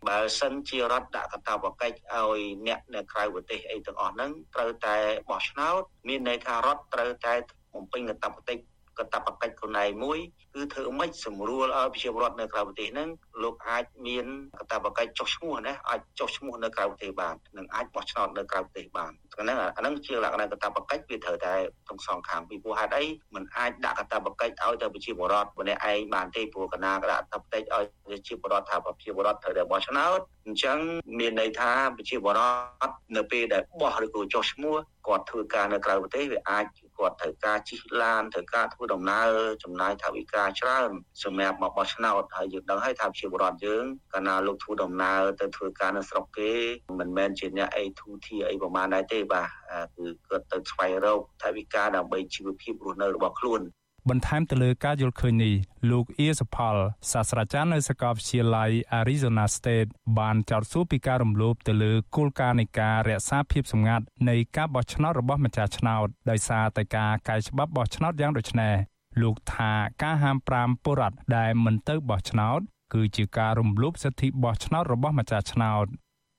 បើសិនជារដ្ឋដាក់កាតព្វកិច្ចឲ្យអ្នកនៅក្រៅប្រទេសអីទាំងអស់ហ្នឹងត្រូវតែបោះឆ្នោតមានន័យថារដ្ឋត្រូវតែបំពេញកាតព្វកិច្ច កតបកិច្ចខ្លួនឯងមួយគឺធ្វើម៉េចសម្រួលឲ្យប្រជាពលរដ្ឋនៅក្រៅប្រទេសហ្នឹងលោកអាចមានកតបកិច្ចចុះឈ្មោះណាអាចចុះឈ្មោះនៅក្រៅប្រទេសបាននិងអាចបោះឆ្នោតនៅក្រៅប្រទេសបានហ្នឹងអាហ្នឹងជាលក្ខណៈកតបកិច្ចវាត្រូវតែទាំងសងខាងពីព្រោះហេតុអីมันអាចដាក់កតបកិច្ចឲ្យទៅប្រជាពលរដ្ឋម្នាក់ឯងបានទេព្រោះកណាដាក់កតបកិច្ចឲ្យប្រជាពលរដ្ឋថាប្រជាពលរដ្ឋត្រូវតែបោះឆ្នោតអញ្ចឹងមានន័យថាប្រជាពលរដ្ឋនៅពេលដែលបោះឬក៏ចុះឈ្មោះគាត់ធ្វើការនៅក្រៅប្រទេសវាអាច គាត់ត្រូវការជិះឡានត្រូវការធ្វើដំណើរចំណាយថវិកាច្រើនសម្រាប់មកបោះឆ្នោតហើយយើងដឹងហើយថាប្រជាពលរដ្ឋយើងកាលណាលោកធ្វើដំណើរទៅធ្វើការនៅស្រុកគេមិនមែនជាអ្នកអីធូធាអីប្រហែលដែរទេបាទគឺគាត់ទៅស្វែងរកថវិកាដើម្បីជីវភាពរស់នៅរបស់ខ្លួន បន្ថែមទៅលើការយល់ឃើញនេះលោកអៀសផលសាស្ត្រាចារ្យនៅសាកលវិទ្យាល័យ Arizona State បានចោទសួរពីការរំលោភទៅលើគោលការណ៍នៃការរក្សាភាពសម្ងាត់នៃការបោះឆ្នោតរបស់ម្ចាស់ឆ្នោតដោយសារតែការកែច្បាប់បោះឆ្នោតយ៉ាងដូចនេះលោកថាការហាម5ពលរដ្ឋដែលមិនទៅបោះឆ្នោតគឺជាការរំលោភសិទ្ធិបោះឆ្នោតរបស់ម្ចាស់ឆ្នោត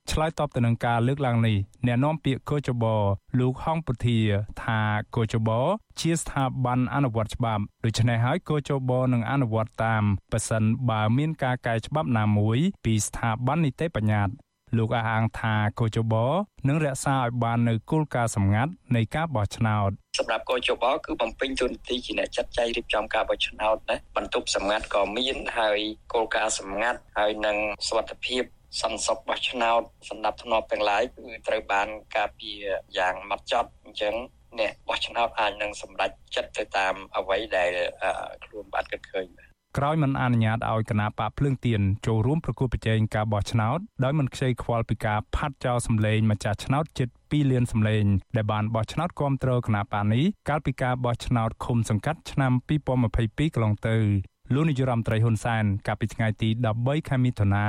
ឆ្លើយតបទៅនឹងការលើកឡើងនេះអ្នកនាំពាក្យកោចបលោកហងពុធាថាកោចបជាស្ថាប័នអនុវត្តច្បាប់ដូច្នេះហើយកោចបនឹងអនុវត្តតាមប៉ះសិនបើមានការកែច្បាប់ណាមួយពីស្ថាប័ននីតិបញ្ញត្តិលោកអះអាងថាកោចបនឹងរក្សាឲ្យបាននៅគោលការណ៍សម្ងាត់នៃការបោះឆ្នោតសម្រាប់កោជបគឺបំពេញតួនាទីជាអ្នកចាត់ចែងរៀបចំការបោះឆ្នោតណាបន្ទប់សម្ងាត់ក៏មានហើយគោលការណ៍សម្ងាត់ហើយនឹងសុវត្ថិភាព សន្តិសុខបោះឆ្នោតសម្ដាប់ធ្នាប់ទាំងឡាយគឺត្រូវបានការពារយ៉ាងម៉ត់ចត់អញ្ចឹងអ្នកបោះឆ្នោតអាចនឹងសម្រេចចិត្តទៅតាមអ្វីដែលខ្លួនបានគិតឃើញក្រោយមិនអនុញ្ញាតឲ្យគណៈបកភ្លើងទៀនចូលរួមប្រគល់ប្រជែងការបោះឆ្នោតដោយមិនខ្ចីខ្វល់ពីការផាត់ចោលសម្លេងម្ចាស់ឆ្នោតជិត2លានសម្លេងដែលបានបោះឆ្នោតគ្រប់គ្រងគណៈបកនេះកាលពីការបោះឆ្នោតឃុំសង្កាត់ឆ្នាំ2022កន្លងទៅ លោកនាយរដ្ឋមន្ត្រីហ៊ុនសែនកាលពីថ្ងៃទី13ខែមិថុនា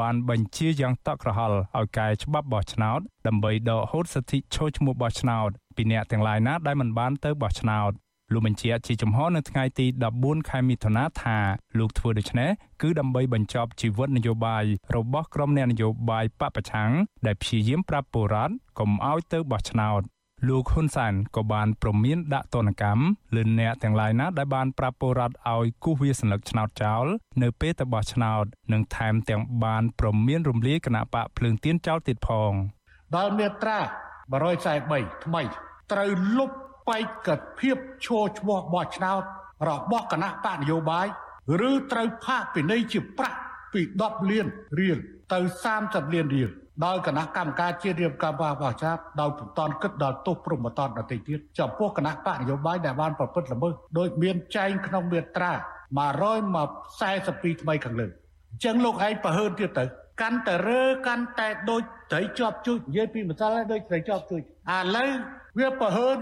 បានបញ្ជាយ៉ាងតក់ក្រហល់ឲ្យកែច្បាប់បោះឆ្នោតដើម្បីដកហូតសិទ្ធិឈរឈ្មោះបោះឆ្នោតពីអ្នកទាំងឡាយណាដែលមិនបានទៅបោះឆ្នោតលោកបញ្ជាក់ជាចំហនៅថ្ងៃទី14ខែមិថុនាថាលោកធ្វើដូច្នេះគឺដើម្បីបញ្ចប់ជីវិតនយោបាយរបស់ក្រុមអ្នកនយោបាយបពប្រឆាំងដែលព្យាយាមប្រាប់ពលរដ្ឋកុំឲ្យទៅបោះឆ្នោត លោកហ៊ុនសែនក៏បានប្រមានដាក់ទណ្ឌកម្មលើអ្នកទាំងឡាយណាដែលបានប្រាប់ពលរដ្ឋឲ្យគូសវាសញ្ញាឆ្នោតចោលនៅពេលទៅបោះឆ្នោតនិងថែមទាំងបានប្រមានរំលាយគណៈបកភ្លើងទៀនចោលទៀតផងដល់មាត្រា143ថ្មីត្រូវលុបបេក្ខភាពឈរឈ្មោះបោះឆ្នោតរបស់គណៈបកនយោបាយឬត្រូវផាកពិន័យជាប្រាក់ពី10លានរៀលទៅ30លានរៀល ដោយគណៈកម្មការជាតិរៀបការបោះបោះឆ្នោតដោយពុំតន់គិតដល់ទោសព្រមតនដទៃទៀតចំពោះគណៈបកនយោបាយដែលបានប្រព្រឹត្តល្មើសដោយមានចែងក្នុងមាត្រា142ថ្មីខាងលើអញ្ចឹងលោកឯងប្រហើនទៀតទៅកាន់តែរើកាន់តែដូចត្រីជាប់ជួយនិយាយពីម្សិលហើយដូចត្រីជាប់ជួយឥឡូវវាប្រហើន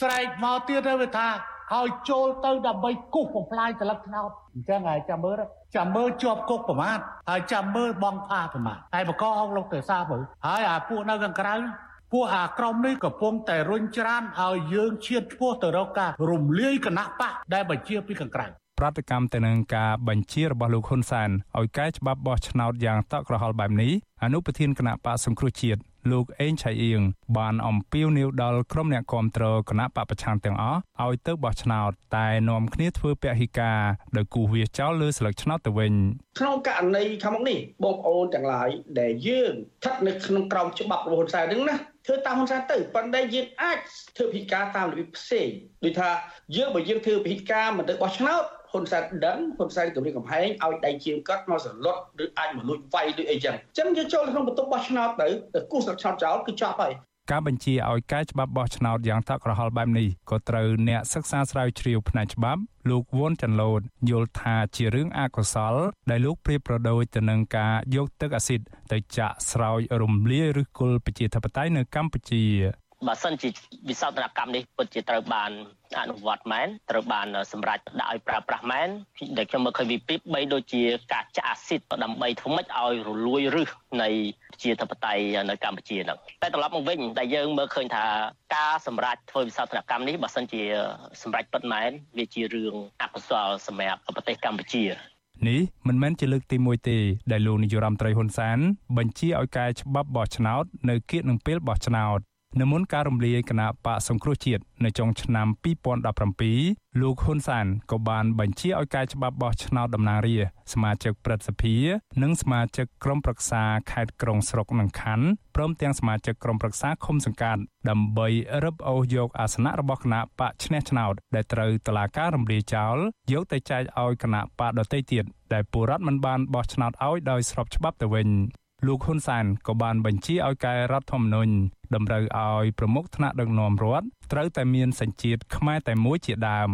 ស្រែកមកទៀតទៅវាថាឲ្យចូលទៅដើម្បីគូសបំផ្លាញកលឹកថ្នោតអញ្ចឹងហើយចាំមើល ចាំមើលជាប់គុកប្រមាថហើយចាំមើលបងផាប្រមាថតែបកអងលោកទៅសាមើលហើយអាពួកនៅខាងក្រៅពួកអាក្រមនេះកំពុងតែរុញច្រានឲ្យយើងឈានឆ្ពោះទៅរកការរំលាយគណៈបកដែលបញ្ជាពីខាងក្រៅប្រតិកម្មទៅនឹងការបញ្ជារបស់លោកហ៊ុនសែនឲ្យកែច្បាប់បោះឆ្នោតយ៉ាងតក់ក្រហល់បែបនេះអនុប្រធានគណៈបកសង្គ្រោះជាតិ លោកអេងឆៃអៀងបានអំពាវនាវដល់ក្រុមអ្នកគាំទ្រគណៈបពប្រឆាំងទាំងអស់ឲ្យទៅបោះឆ្នោត តែនាំគ្នាធ្វើពហិការដោយគូសវាចោលលើស្លឹកឆ្នោតទៅវិញក្នុងករណីខាងមុខនេះបងប្អូនទាំងឡាយដែលយើងស្ថិតនៅក្នុងក្រោមច្បាប់របស់ហ៊ុនសែនហ្នឹងណាធ្វើតាមហ៊ុនសែនទៅប៉ុន្តែយើងអាចធ្វើពិការតាមរបៀបផ្សេងដូចថាយើងបើយើងធ្វើពិការមិនទៅបោះឆ្នោត ហ៊ុនសែនដឹងហ៊ុនសែនគម្រាមកំហែងឲ្យដៃជាងគាត់មកសន្លត់ឬអាចមកលួចវាយដូចអីចឹងអញ្ចឹងយើងចូលក្នុងបន្ទប់បោះឆ្នោតទៅទៅគូសស្លឹកឆ្នោតចោលគឺចប់ហើយការបញ្ជាឲ្យកែច្បាប់បោះឆ្នោតយ៉ាងតក់ក្រហល់បែបនេះក៏ត្រូវអ្នកសិក្សាស្រាវជ្រាវផ្នែកច្បាប់លោកវ៉ុនចាន់ឡូតយល់ថាជារឿងអកុសល ដែលលោកប្រៀបប្រដូចទៅនឹងការយកទឹកអាស៊ីតទៅចាក់ស្រោចរំលាយឬគល់ប្រជាធិបតេយ្យនៅកម្ពុជា បើសិនជាវិសោធនកម្មនេះពិតជាត្រូវបានអនុវត្តមែនត្រូវបានសម្រេចដាក់ឲ្យប្រើប្រាស់មែនដែលខ្ញុំមើលឃើញវិពី3ដូចជាការចាក់អាស៊ីតដើម្បីធ្វើម៉េចឲ្យរលួយរឹសនៃជាធិបតេយ្យនៅកម្ពុជាហ្នឹងតែត្រឡប់មកវិញដែលយើងមើលឃើញថាការសម្រេចធ្វើវិសោធនកម្មនេះបើសិនជាសម្រេចពិតមែនវាជារឿងអកុសលសម្រាប់ប្រទេសកម្ពុជានេះមិនមែនជាលើកទី1ទេដែលលោកនាយរដ្ឋមន្ត្រីហ៊ុនសែនបញ្ជាឲ្យកែច្បាប់បោះឆ្នោតនៅគៀកនឹងពេលបោះឆ្នោត នៅមុនការរំលាយគណៈបកសង្គ្រោះជាតិនៅចុងឆ្នាំ2017លោកហ៊ុនសានក៏បានបញ្ជាឲ្យកែច្បាប់បោះឆ្នោតតំណាងរាស្ត្រសមាជិកព្រឹទ្ធសភា និងសមាជិកក្រុមប្រឹក្សាខេត្តក្រុងស្រុកនិងខណ្ឌព្រមទាំងសមាជិកក្រុមប្រឹក្សាឃុំសង្កាត់ដើម្បីរឹបអូសយកអាសនៈរបស់គណៈបកឈ្នះឆ្នោតដែលត្រូវតុលាការរំលាយចោលយកទៅចែកឲ្យគណៈបកដទៃទៀតដែលពលរដ្ឋមិនបានបោះឆ្នោតឲ្យដោយស្របច្បាប់ទៅវិញ លោកហ៊ុនសែនក៏បានបញ្ជាឲ្យកែរដ្ឋធម្មនុញ្ញតម្រូវឲ្យប្រមុខថ្នាក់ដឹកនាំរដ្ឋត្រូវតែមានសញ្ជាតិខ្មែរតែមួយជាដើម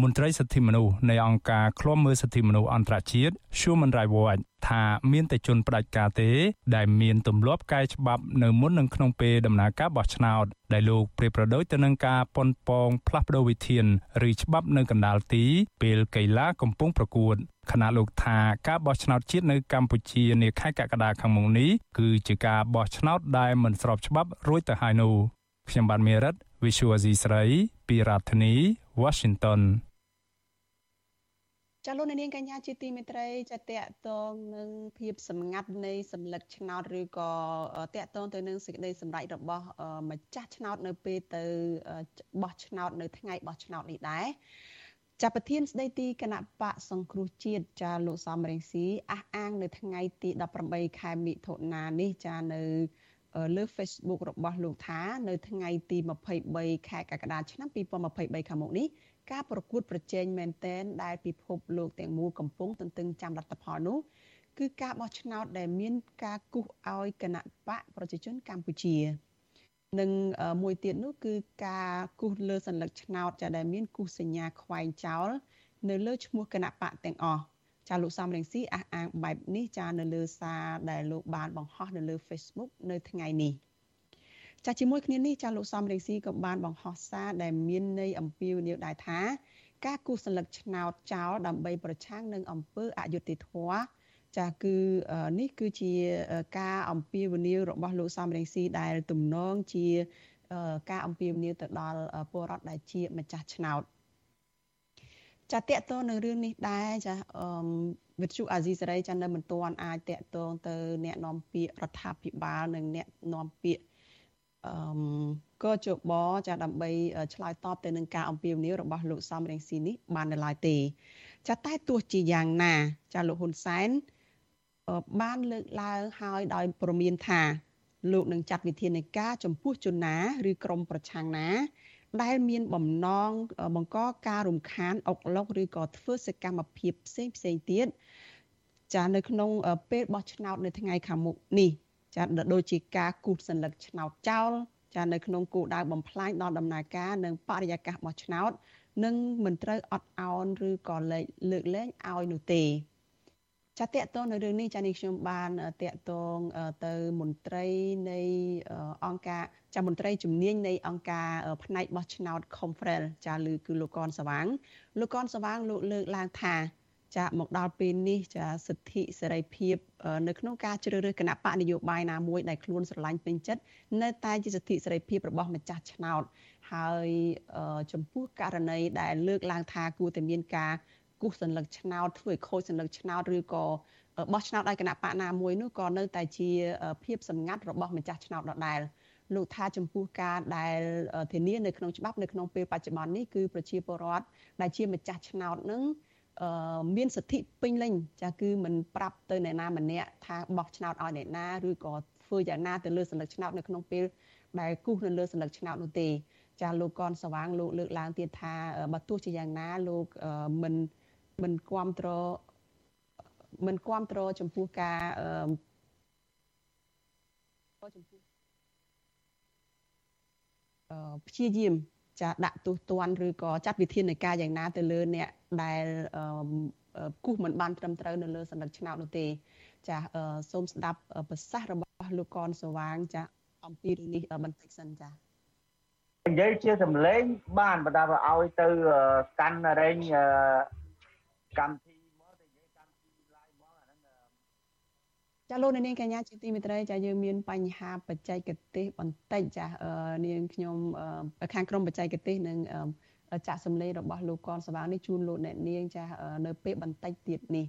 មន្ត្រីសិទ្ធិមនុស្សនៃអង្គការឃ្លាំមើលសិទ្ធិមនុស្សអន្តរជាតិ Human Rights Watch ថាមានតែជនផ្ដាច់ការទេ ដែលមានទម្លាប់កែច្បាប់នៅមុននឹងក្នុងពេលដំណើរការបោះឆ្នោតដែលលោកប្រៀបប្រដូចទៅនឹងការប៉ុនប៉ងផ្លាស់ប្ដូរវិធានឬច្បាប់នៅកណ្ដាលទីពេលកីឡាកំពុងប្រកួតខណៈលោកថាការបោះឆ្នោតជាតិនៅកម្ពុជានាខែកក្កដាខាងមុខនេះគឺជាការបោះឆ្នោតដែលមិនស្របច្បាប់រួចទៅហើយនោះខ្ញុំបាទមេរិត Visual Asia ស្រីពីរដ្ឋធានី Washington ចាលោកនាងកញ្ញាជាទីមេត្រីចាតកតងនឹងភាពសម្ងាត់នៃសម្លឹកឆ្នោតឬក៏តកតងទៅនឹងសេចក្តីសម្រេចរបស់ម្ចាស់ឆ្នោតនៅពេលទៅបោះឆ្នោតនៅថ្ងៃបោះឆ្នោតនេះដែរចាប់ប្រធានស្ដីទីគណៈបកសង្គ្រោះជាតិចាលោកសំរងស៊ីអះអាងនៅថ្ងៃទី18ខែមិថុនានេះចានៅ លើ Facebook របស់លោកថានៅថ្ងៃទី23ខែកក្កដាឆ្នាំ2023ខាងមុខនេះការប្រកួតប្រជែងមែនតែនដែលពិភពលោកទាំងមូលកំពុងទន្ទឹងចាំលទ្ធផលនោះគឺការបោះឆ្នោតដែលមានការគូសឲ្យគណៈបកប្រជាជនកម្ពុជានិងមួយទៀតនោះគឺការគូសលើសញ្ញាឆ្នោតដែលមានគូសសញ្ញាខ្វែងចោលនៅលើឈ្មោះគណៈបកទាំងអស់ ចាលោកសំរងស៊ីអះអាងបែបនេះចានៅលើសារដែលលោកបានបង្ហោះនៅលើ Facebook នៅថ្ងៃនេះចាជាមួយគ្នានេះចាលោកសំរងស៊ីក៏បានបង្ហោះសារដែលមានន័យអំពាវនាវដែរថាការគូសសន្លឹកឆ្នោតចោលដើម្បីប្រឆាំងនឹងអំពើអយុត្តិធម៌ចាគឺនេះគឺជាការអំពាវនាវរបស់លោកសំរងស៊ីដែលទំនងជាការអំពាវនាវទៅដល់ពលរដ្ឋដែលជាម្ចាស់ឆ្នោត ចាតកតនៅរឿងនេះដែរចាអឺវិទ្យុអាស៊ីសេរីចានៅមិនទាន់អាចតកតងទៅអ្នកនាំពាក្យរដ្ឋាភិបាលនិងអ្នកនាំពាក្យអឺក៏ជបចាដើម្បីឆ្លើយតបទៅនឹងការអំពាវនាវរបស់លោកសំរងស៊ីនេះបាននៅឡើយទេចាតែទោះជាយ៉ាងណា ចាលោកហ៊ុនសែនបានលើកឡើងហើយដោយព្រមានថាលោកនឹងចាត់វិធានការចំពោះជនណា ឬក្រុមប្រឆាំងណា ដែលមានបំណងបង្កការរំខានអុកឡុកឬក៏ធ្វើសកម្មភាពផ្សេងផ្សេងទៀតចានៅក្នុងពេលបោះឆ្នោតនៅថ្ងៃខាងមុខនេះចាដូចជាការគូសសញ្ញកឆ្នោតចោលចានៅក្នុងគោលដៅបំផ្លាញដល់ដំណើរការនិងបរិយាកាសបោះឆ្នោតនឹងមិនត្រូវអត់ឱនឬក៏លើកលើកលែងឲ្យនោះទេចាតកតងនៅរឿងនេះចានេះខ្ញុំបានតកតងទៅមន្ត្រីនៃអង្គការ ចាមន្ត្រីជំនាញនៃអង្គការផ្នែកបោះឆ្នោត Confrel ចាឬគឺលោកកនសវាងលោកកនសវាងលោកលើកឡើងថាចាមកដល់ពេលនេះចាសិទ្ធិសេរីភាពនៅក្នុងការជ្រើសរើសគណៈបកនយោបាយណាមួយដែលខ្លួនស្រឡាញ់ពេញចិត្តនៅតែជាសិទ្ធិសេរីភាពរបស់ម្ចាស់ឆ្នោតហើយចំពោះករណីដែលលើកឡើងថាគួរតែមានការគូសសញ្ញាឆ្នោតធ្វើឲ្យខូចសញ្ញាឆ្នោតឬក៏បោះឆ្នោតឲ្យគណៈបកណាមួយនោះក៏នៅតែជាភាពសម្ងាត់របស់ម្ចាស់ឆ្នោតដដែល លោកថាចំពោះការដែលធានានៅក្នុងច្បាប់នៅក្នុងពេលបច្ចុប្បន្ននេះគឺប្រជាពលរដ្ឋដែលជាម្ចាស់ឆ្នោតនឹងមានសិទ្ធិពេញលេញចាគឺមិនប្រាប់ទៅអ្នកណាម្នាក់ថាបោះឆ្នោតឲ្យអ្នកណាឬក៏ធ្វើយ៉ាងណាទៅលើសញ្ញាឆ្នោតនៅក្នុងពេលដែលគូសនៅលើសញ្ញាឆ្នោតនោះទេចាលោកកនសវាងលោកលើកឡើងទៀតថាបើទោះជាយ៉ាងណាលោកមិនមិនគ្រប់គ្រងមិនគ្រប់គ្រងចំពោះការអឺចំពោះអឺ ព្យាយាមចាដាក់ទោសទណ្ឌឬក៏ចាត់វិធានការយ៉ាងណាទៅលើអ្នកដែលគូសមិនបានត្រឹមត្រូវនៅលើសន្លឹកឆ្នោតនោះទេ ចាសូមស្ដាប់ប្រសាសន៍របស់លោកកនសវាង ចាអំពីរឿងនេះបន្តិចសិនចានិយាយជាសម្លេងបានបើថាឲ្យទៅកាន់រែងកម្មវិធីមកទៅនិយាយកម្មវិធី live មកអាហ្នឹង ចាលោកនាងកញ្ញាជាទីមេត្រីចាយើងមានបញ្ហាបច្ចេកទេសបន្តិចចានាងខ្ញុំខាងក្រុមបច្ចេកទេសនិងចាក់សម្លេងរបស់លោកកនសវាងនេះជូនលោកអ្នកនាងចានៅពេលបន្តិចទៀតនេះ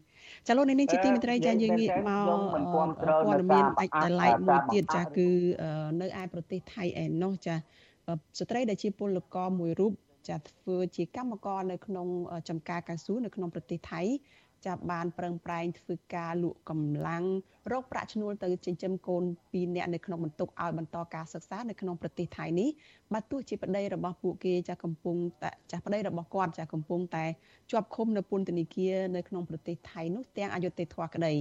ចាលោកអ្នកនាងជាទីមេត្រីចាយើងងាកមកព័ត៌មានដាច់ដライមួយទៀតចាគឺនៅឯប្រទេសថៃឯណោះចាស្ត្រីដែលជាពលករមួយរូបចាធ្វើជាកម្មករនៅក្នុងចំការកៅស៊ូនៅក្នុងប្រទេសថៃ ចាប់បានប្រឹងប្រែងធ្វើការលក់កម្លាំងរកប្រាក់ឈ្នួលទៅចិញ្ចឹមកូន2នាក់នៅក្នុងបន្ទុកឲ្យបន្តការសិក្សានៅក្នុងប្រទេសថៃនេះបើទោះជាប្តីរបស់ពួកគេចាស់កំពុងតែចាស់ប្តីរបស់គាត់ចាស់កំពុងតែជាប់ឃុំនៅពន្ធនាគារនៅក្នុងប្រទេសថៃនោះទាំងអយុធធម៌ក្តី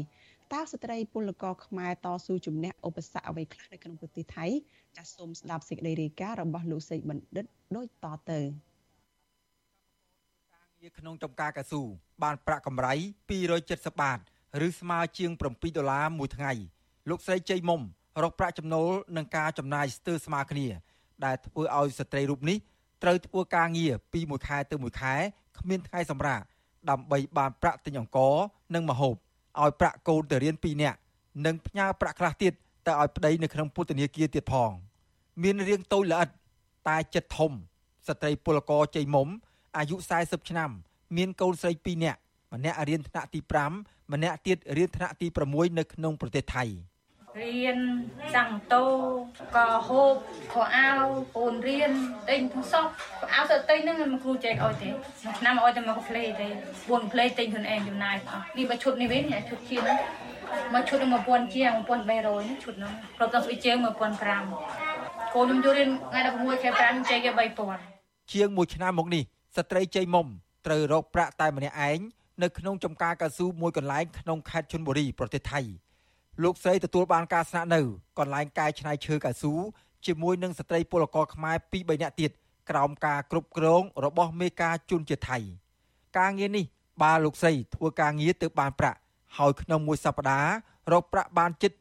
តើស្ត្រីពលករខ្មែរតស៊ូជំនះឧបសគ្គអ្វីខ្លះនៅក្នុងប្រទេសថៃចាសសូមស្ដាប់សេចក្តីរាយការណ៍របស់លោកសេកបណ្ឌិតដូចតទៅ ងារក្នុងចំការកស៊ូបានប្រាក់កម្រៃ270បាតឬស្មើជាង7ដុល្លារមួយថ្ងៃលោកស្រីជ័យមុំរកប្រាក់ចំណូលនឹងការចំណាយស្ទើរស្មើគ្នា ដែលធ្វើឲ្យស្ត្រីរូបនេះត្រូវធ្វើការងារពីមួយខែទៅមួយខែគ្មានថ្ងៃសម្រាកដើម្បីបានប្រាក់ទិញអង្ករនិងម្ហូបឲ្យប្រាក់កូនទៅរៀន2នាក់និងផ្ញើប្រាក់ខ្លះទៀតទៅឲ្យប្តីនៅក្នុងពុទ្ធនាគារទៀតផង មានរៀងតូចល្អិតតែចិត្តធំ ស្ត្រីពលករជ័យមុំ អាយុ40ឆ្នាំ មានកូនស្រី2នាក់ម្នាក់រៀនថ្នាក់ទី5ម្នាក់ទៀតរៀនថ្នាក់ទី6នៅក្នុងប្រទេសថៃរៀនសាំងតូក៏ហូបខោអាវពូនរៀនទិញទូសក់ខោអាវសតិហ្នឹងមិនគ្រូចែកឲ្យទេមួយឆ្នាំឲ្យតែមកផ្លេទេ4ផ្លេទិញខ្លួនឯងចំណាយអស់នេះបើឈុតនេះវិញឈុតជាហ្នឹងមកឈុតនឹង1000ជាង1300នេះឈុតហ្នឹងគ្រប់ទាំងស្អីជើង1500កូនខ្ញុំយករៀនថ្ងៃ16ខែ5ចែកគេ3000ជាង1ឆ្នាំមកនេះ ស្ត្រីជ័យមុំត្រូវរកប្រាក់តែម្នាក់ឯងនៅក្នុងចំការកៅស៊ូមួយកន្លែងក្នុងខេត្តជន់បុរីប្រទេសថៃលោកស្រីទទួលបានការស្នាក់នៅកន្លែងកាយឆ្នៃឈើកៅស៊ូជាមួយនឹងស្ត្រីពលករខ្មែរ2 3នាក់ទៀតក្រោមការគ្រប់គ្រងរបស់មេការជន់ជាថៃ ការងារនេះបើលោកស្រីធ្វើការងារទៅបានប្រាក់ហើយក្នុងមួយសប្តាហ៍រកប្រាក់បានជិត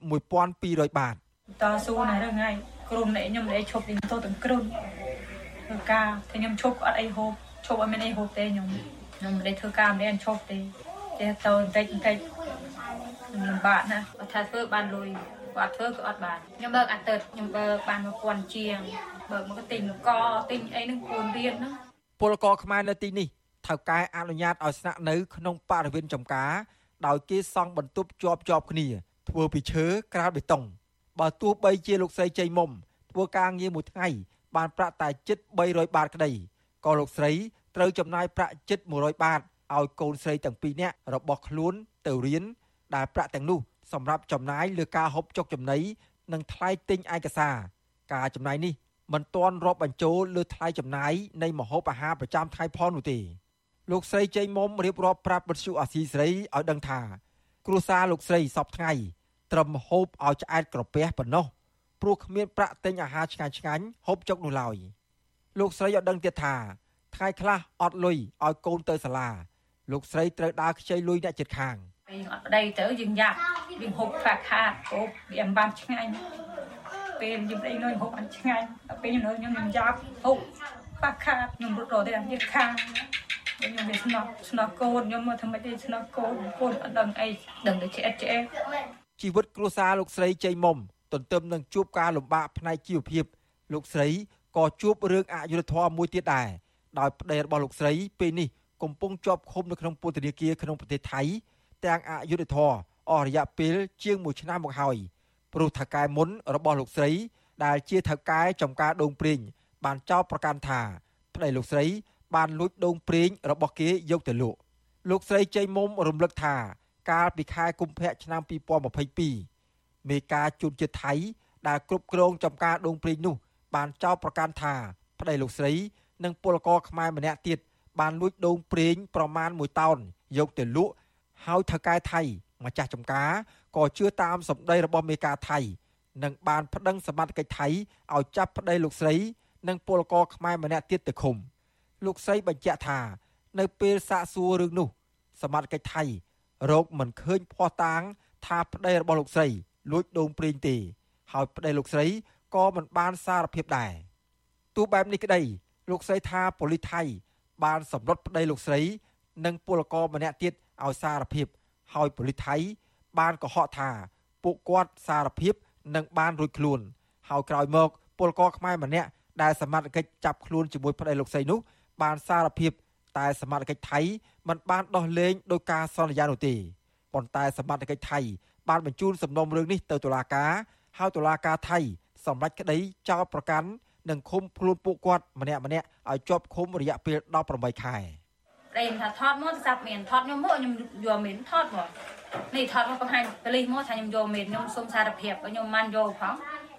1200បាតតស៊ូណាស់ថ្ងៃក្រុមអ្នកខ្ញុំដែលឈប់ទីទៅទាំងក្រុមធ្វើការតែខ្ញុំឈប់អត់អីហូប ឈប់អត់មានអីហូបទេខ្ញុំខ្ញុំមិនได้ធ្វើការមិនได้ឈប់ទេចេះទៅបន្តិចបន្តិចខ្ញុំលំបាកណាស់បើថាធ្វើបានលុយគាត់ធ្វើក៏អត់បានខ្ញុំបើកអាទិត្យខ្ញុំបើកបាន1000ជាងបើកមកទិញកទិញអីនឹងគួនរៀនណាពលករខ្មែរនៅទីនេះថៅកែអនុញ្ញាតឲ្យស្នាក់នៅក្នុងបរិវេណចំការដោយគេសង់បន្ទប់ជាប់ជាប់គ្នាធ្វើពីឈើក្រាលបេតុងបើទោះបីជាលោកស្រីជ័យមុំធ្វើការងារមួយថ្ងៃបានប្រាក់តែជិត300បាតក្តី ក៏លោកស្រីត្រូវចំណាយប្រាក់ជិត100បាតឲ្យកូនស្រីទាំងពីរនាក់របស់ខ្លួនទៅរៀនដែលប្រាក់ទាំងនោះសម្រាប់ចំណាយលើការហូបចុកចំណីនិងថ្លៃទិញឯកសារការចំណាយនេះមិនទាន់រាប់បញ្ចូលលើថ្លៃចំណាយនៃម្ហូបអាហារប្រចាំថ្ងៃផងនោះទេលោកស្រីជ័យមុំរៀបរាប់ប្រាប់បទសុអាស៊ីស្រីឲ្យដឹងថា គ្រួសារលោកស្រីសពថ្ងៃត្រឹមហូបឲ្យឆ្អែតក្រពះប៉ុណ្ណោះព្រោះគ្មានប្រាក់ទិញអាហារឆ្ងាញ់ឆ្ងាញ់ហូបចុកនោះឡើយ លោកស្រីឲ្យដឹងទៀតថាថ្ងៃខ្លះអត់លុយឲ្យកូនទៅសាលា លោកស្រីត្រូវដើរខ្ចីលុយអ្នកជិតខាងពេលអត់ប្តីទៅយើងយ៉ាប់យើងហូបខ្វះខាតហូបវាមិនបានឆ្ងាញ់ពេលយើងប្តីនៅហូបអត់ឆ្ងាញ់ដល់ពេលខ្ញុំខ្ញុំខ្ញុំយ៉ាប់ហូបខ្វះខាតខ្ញុំរត់រត់ទៅជិតខាងខ្ញុំវាស្នប់ស្នប់កូនខ្ញុំមកធ្វើម៉េចទេស្នប់កូនកូនអត់ដឹងអីដឹងតែឆ្អិតឆ្អែតជីវិតគ្រួសារលោកស្រីជ័យមុំទន្ទឹមនឹងជួបការលំបាកផ្នែកជីវភាពលោកស្រី ក៏ជួបរឿងអយុត្តិធម៌មួយទៀតដែរដោយប្តីរបស់លោកស្រីពេលនេះកំពុងជាប់ឃុំនៅក្នុងពន្ធនាគារក្នុងប្រទេសថៃទាំងអយុធធរអស់រយៈពេលជាង1ឆ្នាំមកហើយព្រោះថៅកែមុនរបស់លោកស្រី ដែលជាថៅកែចំការដូងព្រីងបានចោទប្រកាន់ថាប្តីលោកស្រី បានលួចដូងព្រីងរបស់គេយកទៅលក់លោកស្រីជ័យមុំរំលឹកថាកាលពីខែកុម្ភៈឆ្នាំ2022មេការជួនជាតិថៃដែលគ្រប់គ្រងចំការដូងព្រីងនោះ បានចោទប្រកាន់ថាប្តីលោកស្រីនិងពលករខ្មែរម្នាក់ទៀតបានលួចដូងប្រេងប្រមាណ1តោនយកទៅលក់ហើយថៅកែថៃម្ចាស់ចំការក៏ជឿតាមសម្ដីរបស់មេការថៃនិងបានប្តឹងសមត្ថកិច្ចថៃឲ្យចាប់ប្តីលោកស្រី និងពលករខ្មែរម្នាក់ទៀតទៅឃុំលោកស្រីបញ្ជាក់ថានៅពេលសាកសួររឿងនោះ សមត្ថកិច្ចថៃរកមិនឃើញភ័ស្តុតាង ថាប្តីរបស់លោកស្រីលួចដូងប្រេងទេ ហើយប្តីលោកស្រី ក៏មិនបានសារភាពដែរទោះបែបនេះក្តីលោកស្រីថាប៉ូលីសថៃ បានសម្លុតប្តីលោកស្រី និងពលករម្នាក់ទៀតឲ្យសារភាព ហើយប៉ូលីសថៃ បានកុហកថាពួកគាត់សារភាពនិងបានរួចខ្លួន ហើយក្រោយមកពលករខ្មែរម្នាក់ដែលសមត្ថកិច្ចចាប់ខ្លួនជាមួយប្តីលោកស្រីនោះបានសារភាពតែសមត្ថកិច្ចថៃមិនបានដោះលែងដោយការសន្យានោះទេប៉ុន្តែសមត្ថកិច្ចថៃបានបញ្ជូនសំណុំរឿងនេះទៅតុលាការហើយតុលាការថៃ សម្រេចក្តីចោទប្រកាន់និងឃុំខ្លួនពួកគាត់ម្នាក់ម្នាក់ឲ្យជាប់ឃុំរយៈពេល18ខែប្តីថាថតមកទៅចាប់មានថតខ្ញុំមកខ្ញុំយកមានថតមកនេះថតមកបង្ហាញប៉លីសមកថាខ្ញុំយកមានខ្ញុំសុំសារភាពខ្ញុំមិនយកផង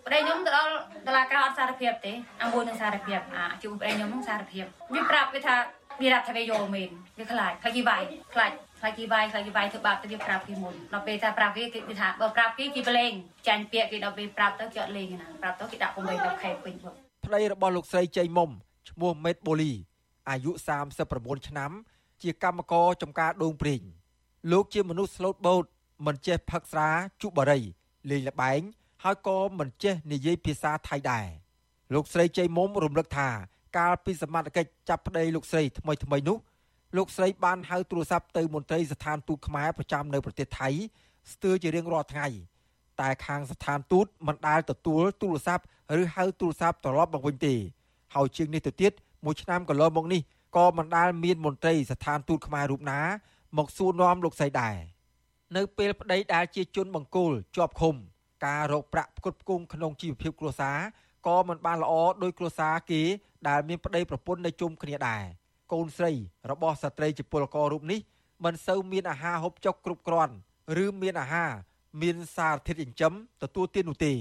ប្តីខ្ញុំទៅដល់តឡាការអត់សារភាពទេអាមួយនឹងសារភាពអាជុំប្តីខ្ញុំនឹងសារភាពវាប្រាប់វាថាវារាប់ថាវាយកមែនវាខ្លាចខ្លាចគេវាយខ្លាច ខ្លាចគេវាយខ្លាចគេវាយធ្វើបាបទៅវាប្រាប់គេមុនដល់ពេលថាប្រាប់គេគេថាបើប្រាប់គេគេប្រឡែងចាញ់ពាក្យគេដល់ពេលប្រាប់ទៅគេអត់លេងណាប្រាប់ទៅគេដាក់8 10ខែពេញមកប្តីរបស់លោកស្រីជ័យមុំឈ្មោះមេតបូលីអាយុ39ឆ្នាំ ជាកម្មករចំការដូងព្រីងលោកជាមនុស្សស្លូតបូតមិនចេះផឹកស្រាជក់បារីលេងលបែងហើយក៏មិនចេះនិយាយភាសាថៃដែរលោកស្រីជ័យមុំរំលឹកថា កាលពីសមត្ថកិច្ចចាប់ប្តីលោកស្រីថ្មីថ្មីនោះ លោកស្រីបានហៅទូរស័ព្ទទៅមន្ត្រីស្ថានទូតខ្មែរប្រចាំនៅប្រទេសថៃស្ទើរជារៀងរាល់ថ្ងៃតែខាងស្ថានទូតមិនដែលទទួលទូរស័ព្ទឬហៅទូរស័ព្ទត្រឡប់មកវិញទេហើយជាងនេះទៅទៀតមួយឆ្នាំកន្លងមកនេះក៏មិនដែលមានមន្ត្រីស្ថានទូតខ្មែររូបណា មកសួរនាំលោកស្រីដែរនៅពេលប្តីដែលជាជនបង្គោលជាប់ឃុំ ការរកប្រាក់ផ្គត់ផ្គង់ក្នុងជីវភាពគ្រួសារក៏មិនបានល្អដោយគ្រួសារគេដែលមានប្តីប្រពន្ធនៅជុំគ្នាដែរ កូនស្រីរបស់ស្ត្រីជាពលកររូបនេះមិនសូវមានអាហារហូបចុកគ្រប់គ្រាន់ឬមានអាហារមានសារធាតុចិញ្ចឹមទទួលទាននោះទេ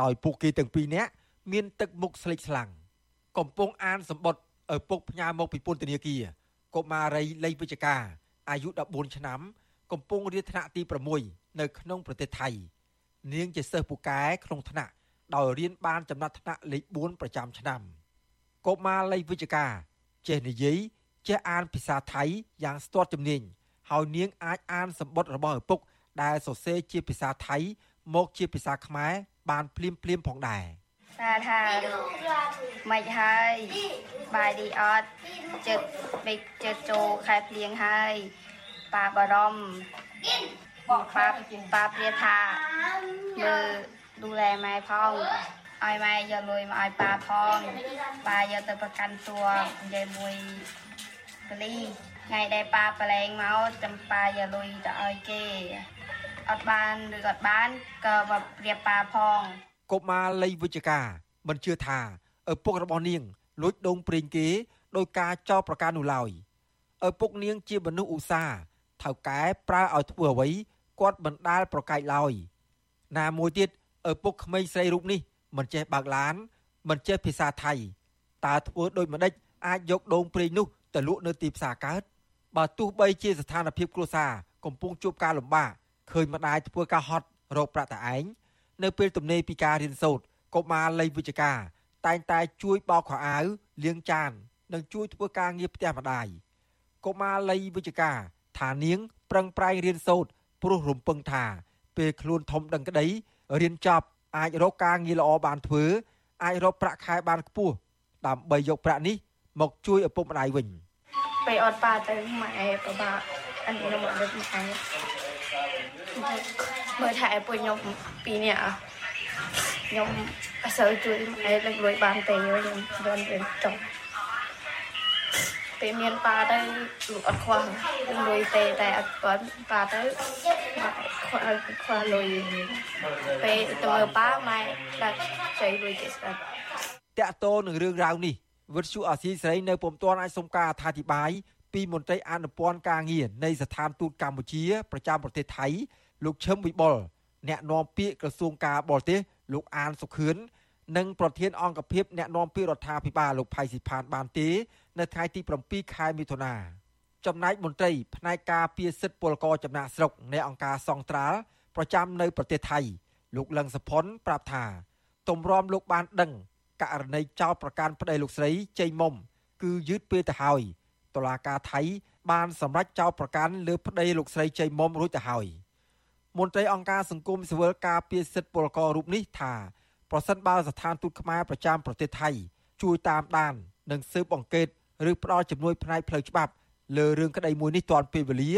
ដោយពួកគេទាំងពីរនាក់មានទឹកមុខស្លេកស្លាំងកំពុងអានសម្បត្តិឪពុកផ្ញើមកពីពន្ធនាគារកុមារីលីវិជ្ជការអាយុ14ឆ្នាំ កំពុងរៀនថ្នាក់ទី6នៅក្នុងប្រទេសថៃ នាងជាសិស្សពូកែក្នុងថ្នាក់ដោយរៀនបានចំណាត់ថ្នាក់លេខ4ប្រចាំឆ្នាំកុមារលីវិជ្ជការ ចេះនិយាយចេះអានភាសាថៃយ៉ាងស្ទាត់ជំនាញហើយនាងអាចអានសម្បត្តិរបស់ឪពុកដែលសរសេរជាភាសាថៃមកជាភាសាខ្មែរបានភ្លាមភ្លាមផងដែរតាថាមិនហើយបាយឌីអត់ចិត្តបិចចិត្តចូលខែភ្លៀងហើយប៉ាបារម្ភប៉ាប៉ាព្រាថាមើលดูแลម៉ែផង ឲ្យម៉ែយកលុយមកឲ្យប៉ាផងប៉ាយកទៅប្រកាន់តួនិយាយមួយកលីថ្ងៃដែលប៉ាប្រឡែងមកចាំប៉ាយកលុយទៅឲ្យគេអត់បានឬអត់បានក៏មកព្រាបប៉ាផងកុមារលីវិជ្ជការមិនជឿថាឪពុករបស់នាងលួចដូងប្រេងគេដោយការចោទប្រកាន់នោះឡើយឪពុកនាងជាមនុស្សឧស្សាហ៍ថៅកែប្រើឲ្យធ្វើអ្វីគាត់មិនដាល់ប្រកែកឡើយណាមួយទៀតឪពុកក្មេងស្រីរូបនេះ មិនចេះបើកឡាន មិនចេះភាសាថៃតើធ្វើដូចម្ដេចអាចយកដូងប្រេងនោះទៅលក់នៅទីផ្សារកើតបើទោះបីជាស្ថានភាពគ្រួសារកំពុងជួបការលំបាកឃើញម្ដាយធ្វើការហត់រកប្រាក់តែឯងនៅពេលទំនេរពីការរៀនសូត្រកុមារលៃវិជ្ជការតែងតែជួយបោកខោអាវលាងចាន និងជួយធ្វើការងារផ្ទះម្ដាយកុមារលៃវិជ្ជការថានាងប្រឹងប្រែងរៀនសូត្រព្រោះរំពឹងថា ពេលខ្លួនធំដឹងក្តីរៀនចប់ អាចរកការងារល្អបានធ្វើអាចរកប្រាក់ខែបានខ្ពស់ដើម្បីយកប្រាក់នេះ មកជួយឪពុកម្ដាយវិញពេលអត់ប៉ាទៅម៉ែពិបាកអត់ខ្ញុំអត់ដឹងម៉ែមើលថែពួកខ្ញុំពីរនាក់ខ្ញុំអត់សូវជួយម៉ែលើកលួយបានទេខ្ញុំមិនរៀនចប់ ពេលមានប៉ាទៅលោកអត់ខ្វះលុយទេតែអត់គាត់ប៉ាទៅខ្វះខ្វះលុយពេលទៅមើលប៉ាម៉ែដាក់ចៃលុយគេស្ដាប់តាក់តោនឹងរឿងរ៉ាវនេះវិទ្យុអាស៊ីសេរីនៅពុំទាន់អាចសុំការអធិប្បាយពីមន្ត្រីអនុព័ន្ធការងារនៃស្ថានទូតកម្ពុជា ប្រចាំប្រទេសថៃលោកឈឹមវិបុលអ្នកនាំពាក្យក្រសួងការបរទេសលោកអានសុខឿន និងប្រធានអង្គភិបអ្នកនាំពាក្យរដ្ឋាភិបាលលោកផៃស៊ីផានបានទេ នៅថ្ងៃទី7ខែមិថុនាចំណែកមន្ត្រីផ្នែកការពារសិទ្ធិពលករចំណាក់ស្រុកនៃអង្គការសង្ត្រាល់ប្រចាំនៅប្រទេសថៃ លោកលឹងសុផុនប្រាប់ថាទម្រាំលោកបានដឹងករណីចោតប្រកាន់ប្តីលោកស្រីជ័យមុំគឺយឺតពេលទៅហើយតុលាការថៃ បានសម្រេចចោតប្រកាន់លើប្តីលោកស្រីជ័យមុំរួចទៅហើយមន្ត្រីអង្គការសង្គមស៊ីវិលការពារសិទ្ធិពលកររូបនេះថា ប្រសិនបើស្ថានទូតខ្មែរប្រចាំប្រទេសថៃជួយតាមដាន និងស៊ើបអង្កេតឬផ្ដល់ជំនួយផ្នែកផ្លូវច្បាប់លើរឿងក្តីមួយនេះទាន់ពេលវេលា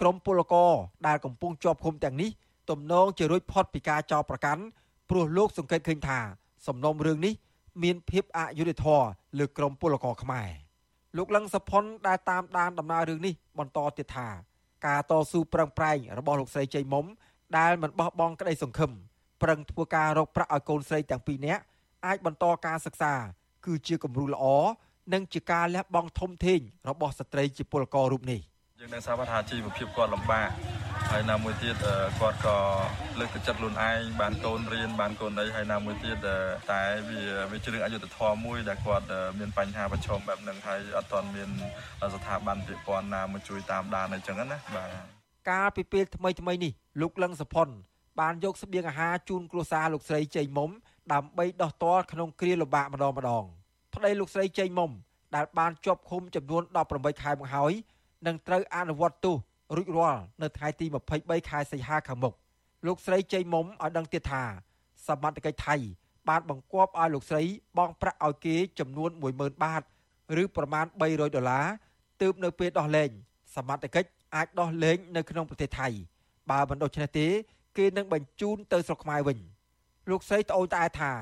ក្រមពលករដែលកំពុងជាប់ឃុំទាំងនេះទំនងជារួចផុតពីការចោទប្រកាន់ព្រោះលោកសង្កេតឃើញថា សំណុំរឿងនេះមានភាពអយុត្តិធម៌លើក្រមពលករខ្មែរលោកលឹងសុផុនដែលតាមដានដំណើររឿងនេះបន្តទៀតថា ការតស៊ូប្រឹងប្រែងរបស់លោកស្រីជ័យមុំដែលមិនបោះបង់ក្តីសង្ឃឹម ប្រឹងធ្វើការរកប្រាក់ឲ្យកូនស្រីទាំងពីរនាក់អាចបន្តការសិក្សា គឺជាគំរូល្អនិងជាការលះបង់ធំធេងរបស់ស្ត្រីជាពលកររូបនេះយើងនឹងសាវថាជីវភាពគាត់លំបាកហើយណាមួយទៀតគាត់ក៏លើកទឹកចិត្តខ្លួនឯងបានកូនរៀនបានកូនអីហើយណាមួយទៀតតែវាវាជារឿងអយុត្តិធម៌មួយដែលគាត់មានបញ្ហាប្រឈមបែបហ្នឹងហើយអត់ទាន់មានស្ថាប័នពាក់ព័ន្ធណាមកជួយតាមដានអីចឹងណាបាទកាលពីពេលថ្មីថ្មីនេះលោកលឹងសុផុន បានយកស្បៀងអាហារជូនគ្រួសារលោកស្រីជ័យមុំដើម្បីដោះតល់ក្នុងគ្រាលំបាកម្ដងម្ដងប្តីលោកស្រីជ័យមុំដែលបានជាប់ឃុំចំនួន18ខែមកហើយនឹងត្រូវអនុវត្តទោសរួចរាល់នៅថ្ងៃទី23ខែសីហាខាងមុខលោកស្រីជ័យមុំឲ្យដឹងទៀតថាសមត្ថកិច្ចថៃបានបង្គាប់ឲ្យលោកស្រីបង់ប្រាក់ឲ្យគេចំនួន10000បាតឬប្រមាណ300ដុល្លារទើបនៅពេលដោះលែងសមត្ថកិច្ចអាចដោះលែងនៅក្នុងប្រទេសថៃបើមិនដូច្នេះទេ គេនឹងបញ្ជូនទៅស្រុកខ្មែរវិញលោកស្រីត្អូញត្អែថា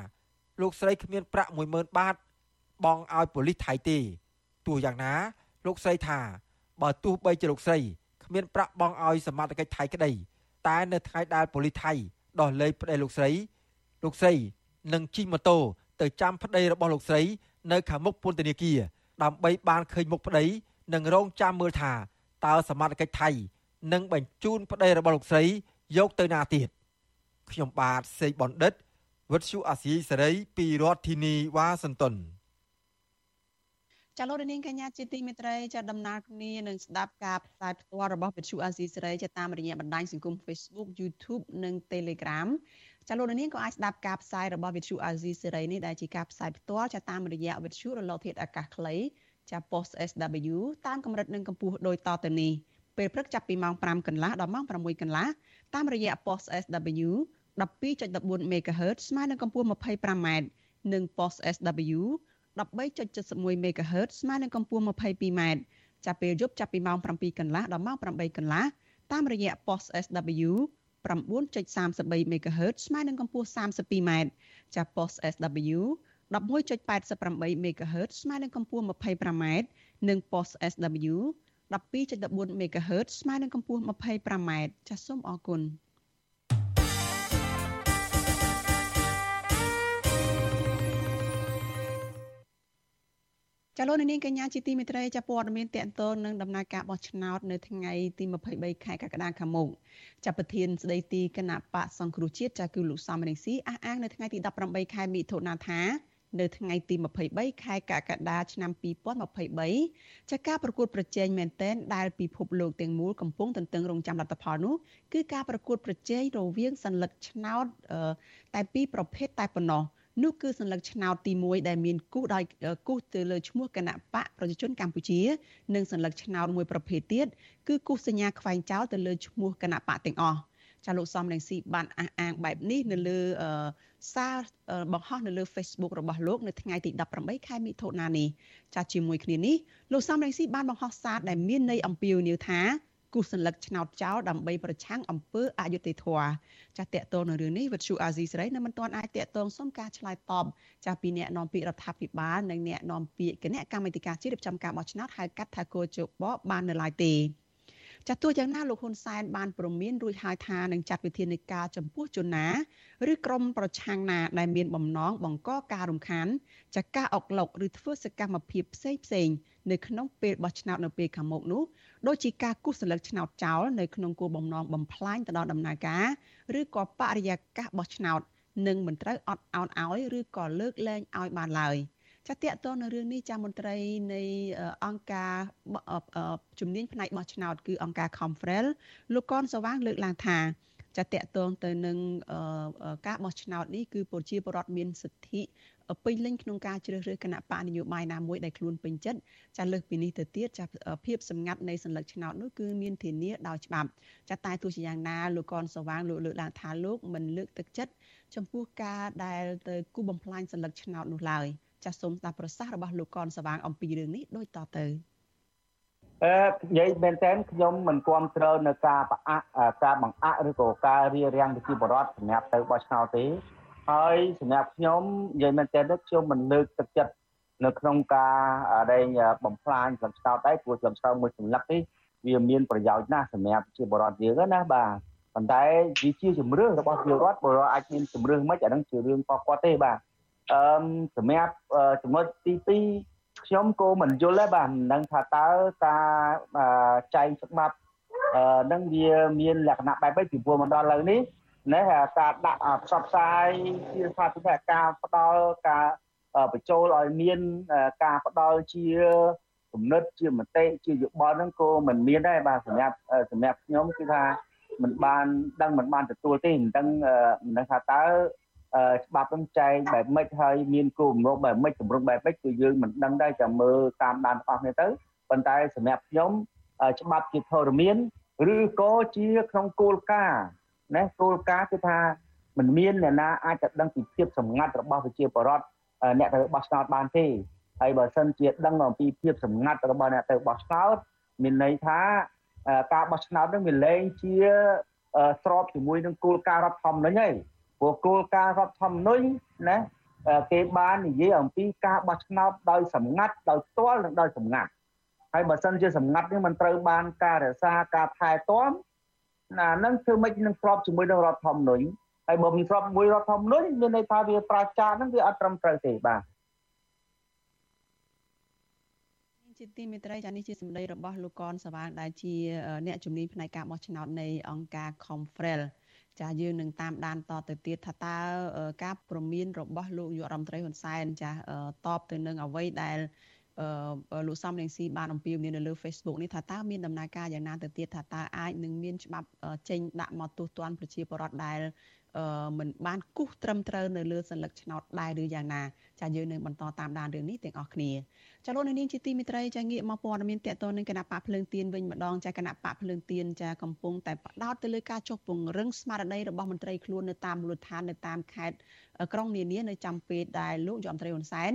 លោកស្រីគ្មានប្រាក់10000បាតបង់ឲ្យប៉ូលីសថៃទេទោះយ៉ាងណា លោកស្រីថាបើទោះបីជាលោកស្រីគ្មានប្រាក់បង់ឲ្យសមត្ថកិច្ចថៃក្តីតែនៅថ្ងៃដែលប៉ូលីសថៃដោះលែងប្តីលោកស្រី លោកស្រីនឹងជិះម៉ូតូទៅចាំប្តីរបស់លោកស្រី នៅខាងមុខពន្ធនាគារដើម្បីបានឃើញមុខប្តីនិងរងចាំមើលថាតើសមត្ថកិច្ចថៃនឹងបញ្ជូនប្តីរបស់លោកស្រី យកទៅណាទៀតខ្ញុំបាទសេកបណ្ឌិតវិទ្យុអាស៊ីសេរីពីរដ្ឋធានីវ៉ាស៊ីនតោនចាលោកនាងកញ្ញាជាទីមេត្រីចាដំណើរគ្នានឹងស្ដាប់ការផ្សាយផ្ទាល់របស់វិទ្យុអាស៊ីសេរីចាតាមរយៈបណ្ដាញសង្គម Facebook YouTube និង Telegram ចាលោកនាងក៏អាចស្ដាប់ការផ្សាយរបស់វិទ្យុអាស៊ីសេរីនេះដែលជាការផ្សាយផ្ទាល់ចាតាមរយៈវិទ្យុរលកធាតុអាកាសខ្លីចា post SW តាមកម្រិតនិងកម្ពស់ដូចតទៅនេះពេលព្រឹកចាប់ពីម៉ោង5កន្លះដល់ម៉ោង6កន្លះ តាមរយៈ post SW 12.14 MHz ស្មើនឹងកម្ពស់ 25m និង post SW 13.71 MHz ស្មើនឹងកម្ពស់ 22m ចាប់ពេលយប់ចាប់ពីម៉ោង7កន្លះដល់ម៉ោង8កន្លះតាមរយៈ post SW 9.33 MHz ស្មើនឹងកម្ពស់ 32m ចាប់ post SW 11.88 MHz ស្មើនឹងកម្ពស់ 25m និង post SW 12.14 MHz ស្មើនឹងកម្ពស់ 25m ចាសសូមអរគុណចាលោកនាងកញ្ញាជាទីមេត្រីចាព័ត៌មានតកតងនឹងដំណើរការបោះឆ្នោតនៅថ្ងៃទី23ខែកក្កដាខាងមុខចាប្រធានស្ដីទីគណៈបកសង្គ្រោះជាតិចាគឺលោកសំរងស៊ីអះអាងនៅថ្ងៃទី18ខែមិថុនាថា នៅថ្ងៃទី23ខែកក្កដាឆ្នាំ2023ចាការប្រកួតប្រជែងមែនទែនដែលពិភពលោកទាំងមូលកំពុងទន្ទឹងរង់ចាំលទ្ធផលនោះគឺការប្រកួតប្រជែងរវាងសัญลักษณ์ឆ្នោតតែពីរប្រភេទតែប៉ុណ្ណោះនោះគឺសัญลักษณ์ឆ្នោតទី1ដែលមានគូសដោយគូសទៅលើឈ្មោះគណៈបកប្រជាជនកម្ពុជា និងសัญลักษณ์ឆ្នោតមួយប្រភេទទៀតគឺគូសសញ្ញាខ្វែងចោលទៅលើឈ្មោះគណៈបកទាំងអស់ ចាលោកសំរងស៊ីបានអះអាងបែបនេះនៅលើសារបង្ហោះនៅលើ Facebook របស់លោកនៅថ្ងៃទី18ខែមិថុនានេះចាជាមួយគ្នានេះលោកសំរងស៊ីបានបង្ហោះសារដែលមានន័យអំពាវនាវថាគូសសន្លឹកឆ្នោតចោលដើម្បីប្រឆាំងអំពើអយុត្តិធម៌ចាស់តកតងនៅរឿងនេះវិទ្យុអាស៊ីសេរីនៅមិនទាន់អាចតកតងសុំការឆ្លើយតបចាស់ពីអ្នកនាំពាក្យរដ្ឋាភិបាលនិងអ្នកនាំពាក្យគណៈកម្មាធិការជាតិរៀបចំការបោះឆ្នោតហៅកាត់ថាគោជបបាននៅឡើយទេ ចាទោះយ៉ាងណាលោកហ៊ុនសែនបានព្រមានរួចហើយថានឹងចាត់វិធានការចំពោះជនណាឬក្រុមប្រឆាំងណាដែលមានបំណងបង្កការរំខានចាការអុកឡុកឬធ្វើសកម្មភាពផ្សេងផ្សេងនៅក្នុងពេលបោះឆ្នោតនៅពេលខាងមុខនោះដូចជាការគូសសន្លឹកឆ្នោតចោលនៅក្នុងគោលបំណងបំផ្លាញទៅដល់ដំណើរការឬក៏បរិយាកាសបោះឆ្នោតនឹងមិនត្រូវអត់អោនឲ្យឬក៏លើកលែងឲ្យបានឡើយ ចាតកតនៅរឿងនេះចាមន្ត្រីនៃអង្គការជំនាញផ្នែកបោះឆ្នោតគឺអង្គការ Confrel លោកកនសវាងលើកឡើងថាចាតកតងទៅនឹងការបោះឆ្នោតនេះគឺប្រជាពលរដ្ឋមានសិទ្ធិពេញលេញក្នុងការជ្រើសរើសគណៈបកនយោបាយណាមួយដែលខ្លួនពេញចិត្តចាលើសពីនេះទៅទៀតចាភាពសម្ងាត់នៃសញ្ញាឆ្នោតនោះគឺមានធានាដោយច្បាប់ចាតែទោះជាយ៉ាងណាលោកកនសវាងលោកលើកឡើងថាលោកមិនលើកទឹកចិត្តចំពោះការដែលទៅគូបំផ្លាញសញ្ញាឆ្នោតនោះឡើយ ចាសសូមស្ដាប់ប្រសាសន៍របស់លោកកនសវាងអំពីរឿងនេះដូចតទៅអឺនិយាយមែនតើខ្ញុំមិនគ្រប់គ្រងនៅការប្រអាក់ការបង្អាក់ឬក៏ការរៀបរៀងប្រជាពលរដ្ឋសម្រាប់ទៅបោះឆ្នោតទេហើយសម្រាប់ខ្ញុំនិយាយមែនតើខ្ញុំមិនលើកទឹកចិត្តនៅក្នុងការរែងបំផ្លាញស្លឹកឆ្នោតដែរព្រោះស្លឹកឆ្នោតមួយសន្លឹកនេះវាមានប្រយោជន៍ណាស់សម្រាប់ជាបរដ្ឋយើងណាបាទប៉ុន្តែវាជាជំរឿនរបស់ជារដ្ឋបរដ្ឋអាចមានជំរឿនមិនអានឹងជារឿងរបស់គាត់ទេបាទ អឺសម្រាប់ចំណុចទី2ខ្ញុំក៏មិនយល់ដែរបាទមិនដឹងថាតើការចែងច្បាប់នឹងវាមានលក្ខណៈបែបម៉េចពីព្រោះមកដល់ឥឡូវនេះណែការដាក់ផ្សព្វផ្សាយជាសាធារណៈការផ្ដល់ការបញ្ចូលឲ្យមានការផ្ដល់ជាគំនិតជាមតិជាយោបល់ហ្នឹងក៏មិនមានដែរបាទសម្រាប់សម្រាប់ខ្ញុំគឺថាមិនបានដឹងមិនបានទទួលទេមិនដឹងមិនដឹងថាតើ ច្បាប់នឹងចែងបែបម៉េចហើយមានគោលបំណងបែបម៉េចតម្រង់បែបម៉េចគឺយើងមិនដឹងដែរចាំមើលតាមដានអស់គ្នាទៅប៉ុន្តែសម្រាប់ខ្ញុំច្បាប់ជាធរមានឬក៏ជាក្នុងគោលការណ៍ណាគោលការណ៍គឺថាមិនមានអ្នកណាអាចទៅដឹងពីភាពសម្ងាត់របស់ប្រជាពលរដ្ឋអ្នកទៅបោះឆ្នោតបានទេហើយបើសិនជាដឹងអំពីភាពសម្ងាត់របស់អ្នកទៅបោះឆ្នោតមានន័យថាការបោះឆ្នោតនឹងវាលែងជាស្របជាមួយនឹងគោលការណ៍រដ្ឋធម្មនុញ្ញហើយ ព្រោះគោលការណ៍រដ្ឋធម្មនុញ្ញណាគេបាននិយាយអំពីការបោះឆ្នោតដោយសម្ងាត់ដោយផ្ទាល់និងដោយសម្ងាត់ហើយបើសិនជាសម្ងាត់នេះมันត្រូវបានការរក្សាការថែទាំណានឹងធ្វើម៉េចនឹងស្របជាមួយនឹងរដ្ឋធម្មនុញ្ញហើយបើមិនស្របមួយរដ្ឋធម្មនុញ្ញមានន័យថាវាប្រជានឹងវាអត់ត្រឹមត្រូវទេបាទជាទីមេត្រីចានេះជាសម្ដីរបស់លោកកនសវាងដែលជាអ្នកជំនាញផ្នែកការបោះឆ្នោតនៃអង្គការ Confrel ចាយើងនឹងតាមដានតទៅទៀតថាតើការប្រមានរបស់លោកយុរដ្ឋមន្ត្រីហ៊ុនសែនចាតបទៅនឹងអ្វីដែលលោកសំរងស៊ីបានអំពាវនាវនៅលើ Facebook នេះថាតើមានដំណើរការយ៉ាងណាទៅទៀតថាតើអាចនឹងមានច្បាប់ចេញដាក់មកទូទាត់ប្រជាពលរដ្ឋដែល មិនបានគូសត្រឹមត្រូវនៅលើសัญลักษณ์ឆ្នោតដែរឬយ៉ាងណាចាយើងនឹងបន្តតាមដានរឿងនេះទាំងអស់គ្នាចាលោកនាងជាទីមិត្តរីចាងាកមកព័ត៌មានតកតនឹងគណៈបកភ្លើងទៀនវិញម្ដងចាគណៈបកភ្លើងទៀនចាកំពុងតែផ្ដោតទៅលើការចុះពង្រឹងស្មារតីរបស់មន្ត្រីខ្លួននៅតាមមូលដ្ឋាននៅតាមខេត្តក្រុងនានានៅចំពេលដែលលោកយមត្រីហ៊ុនសែន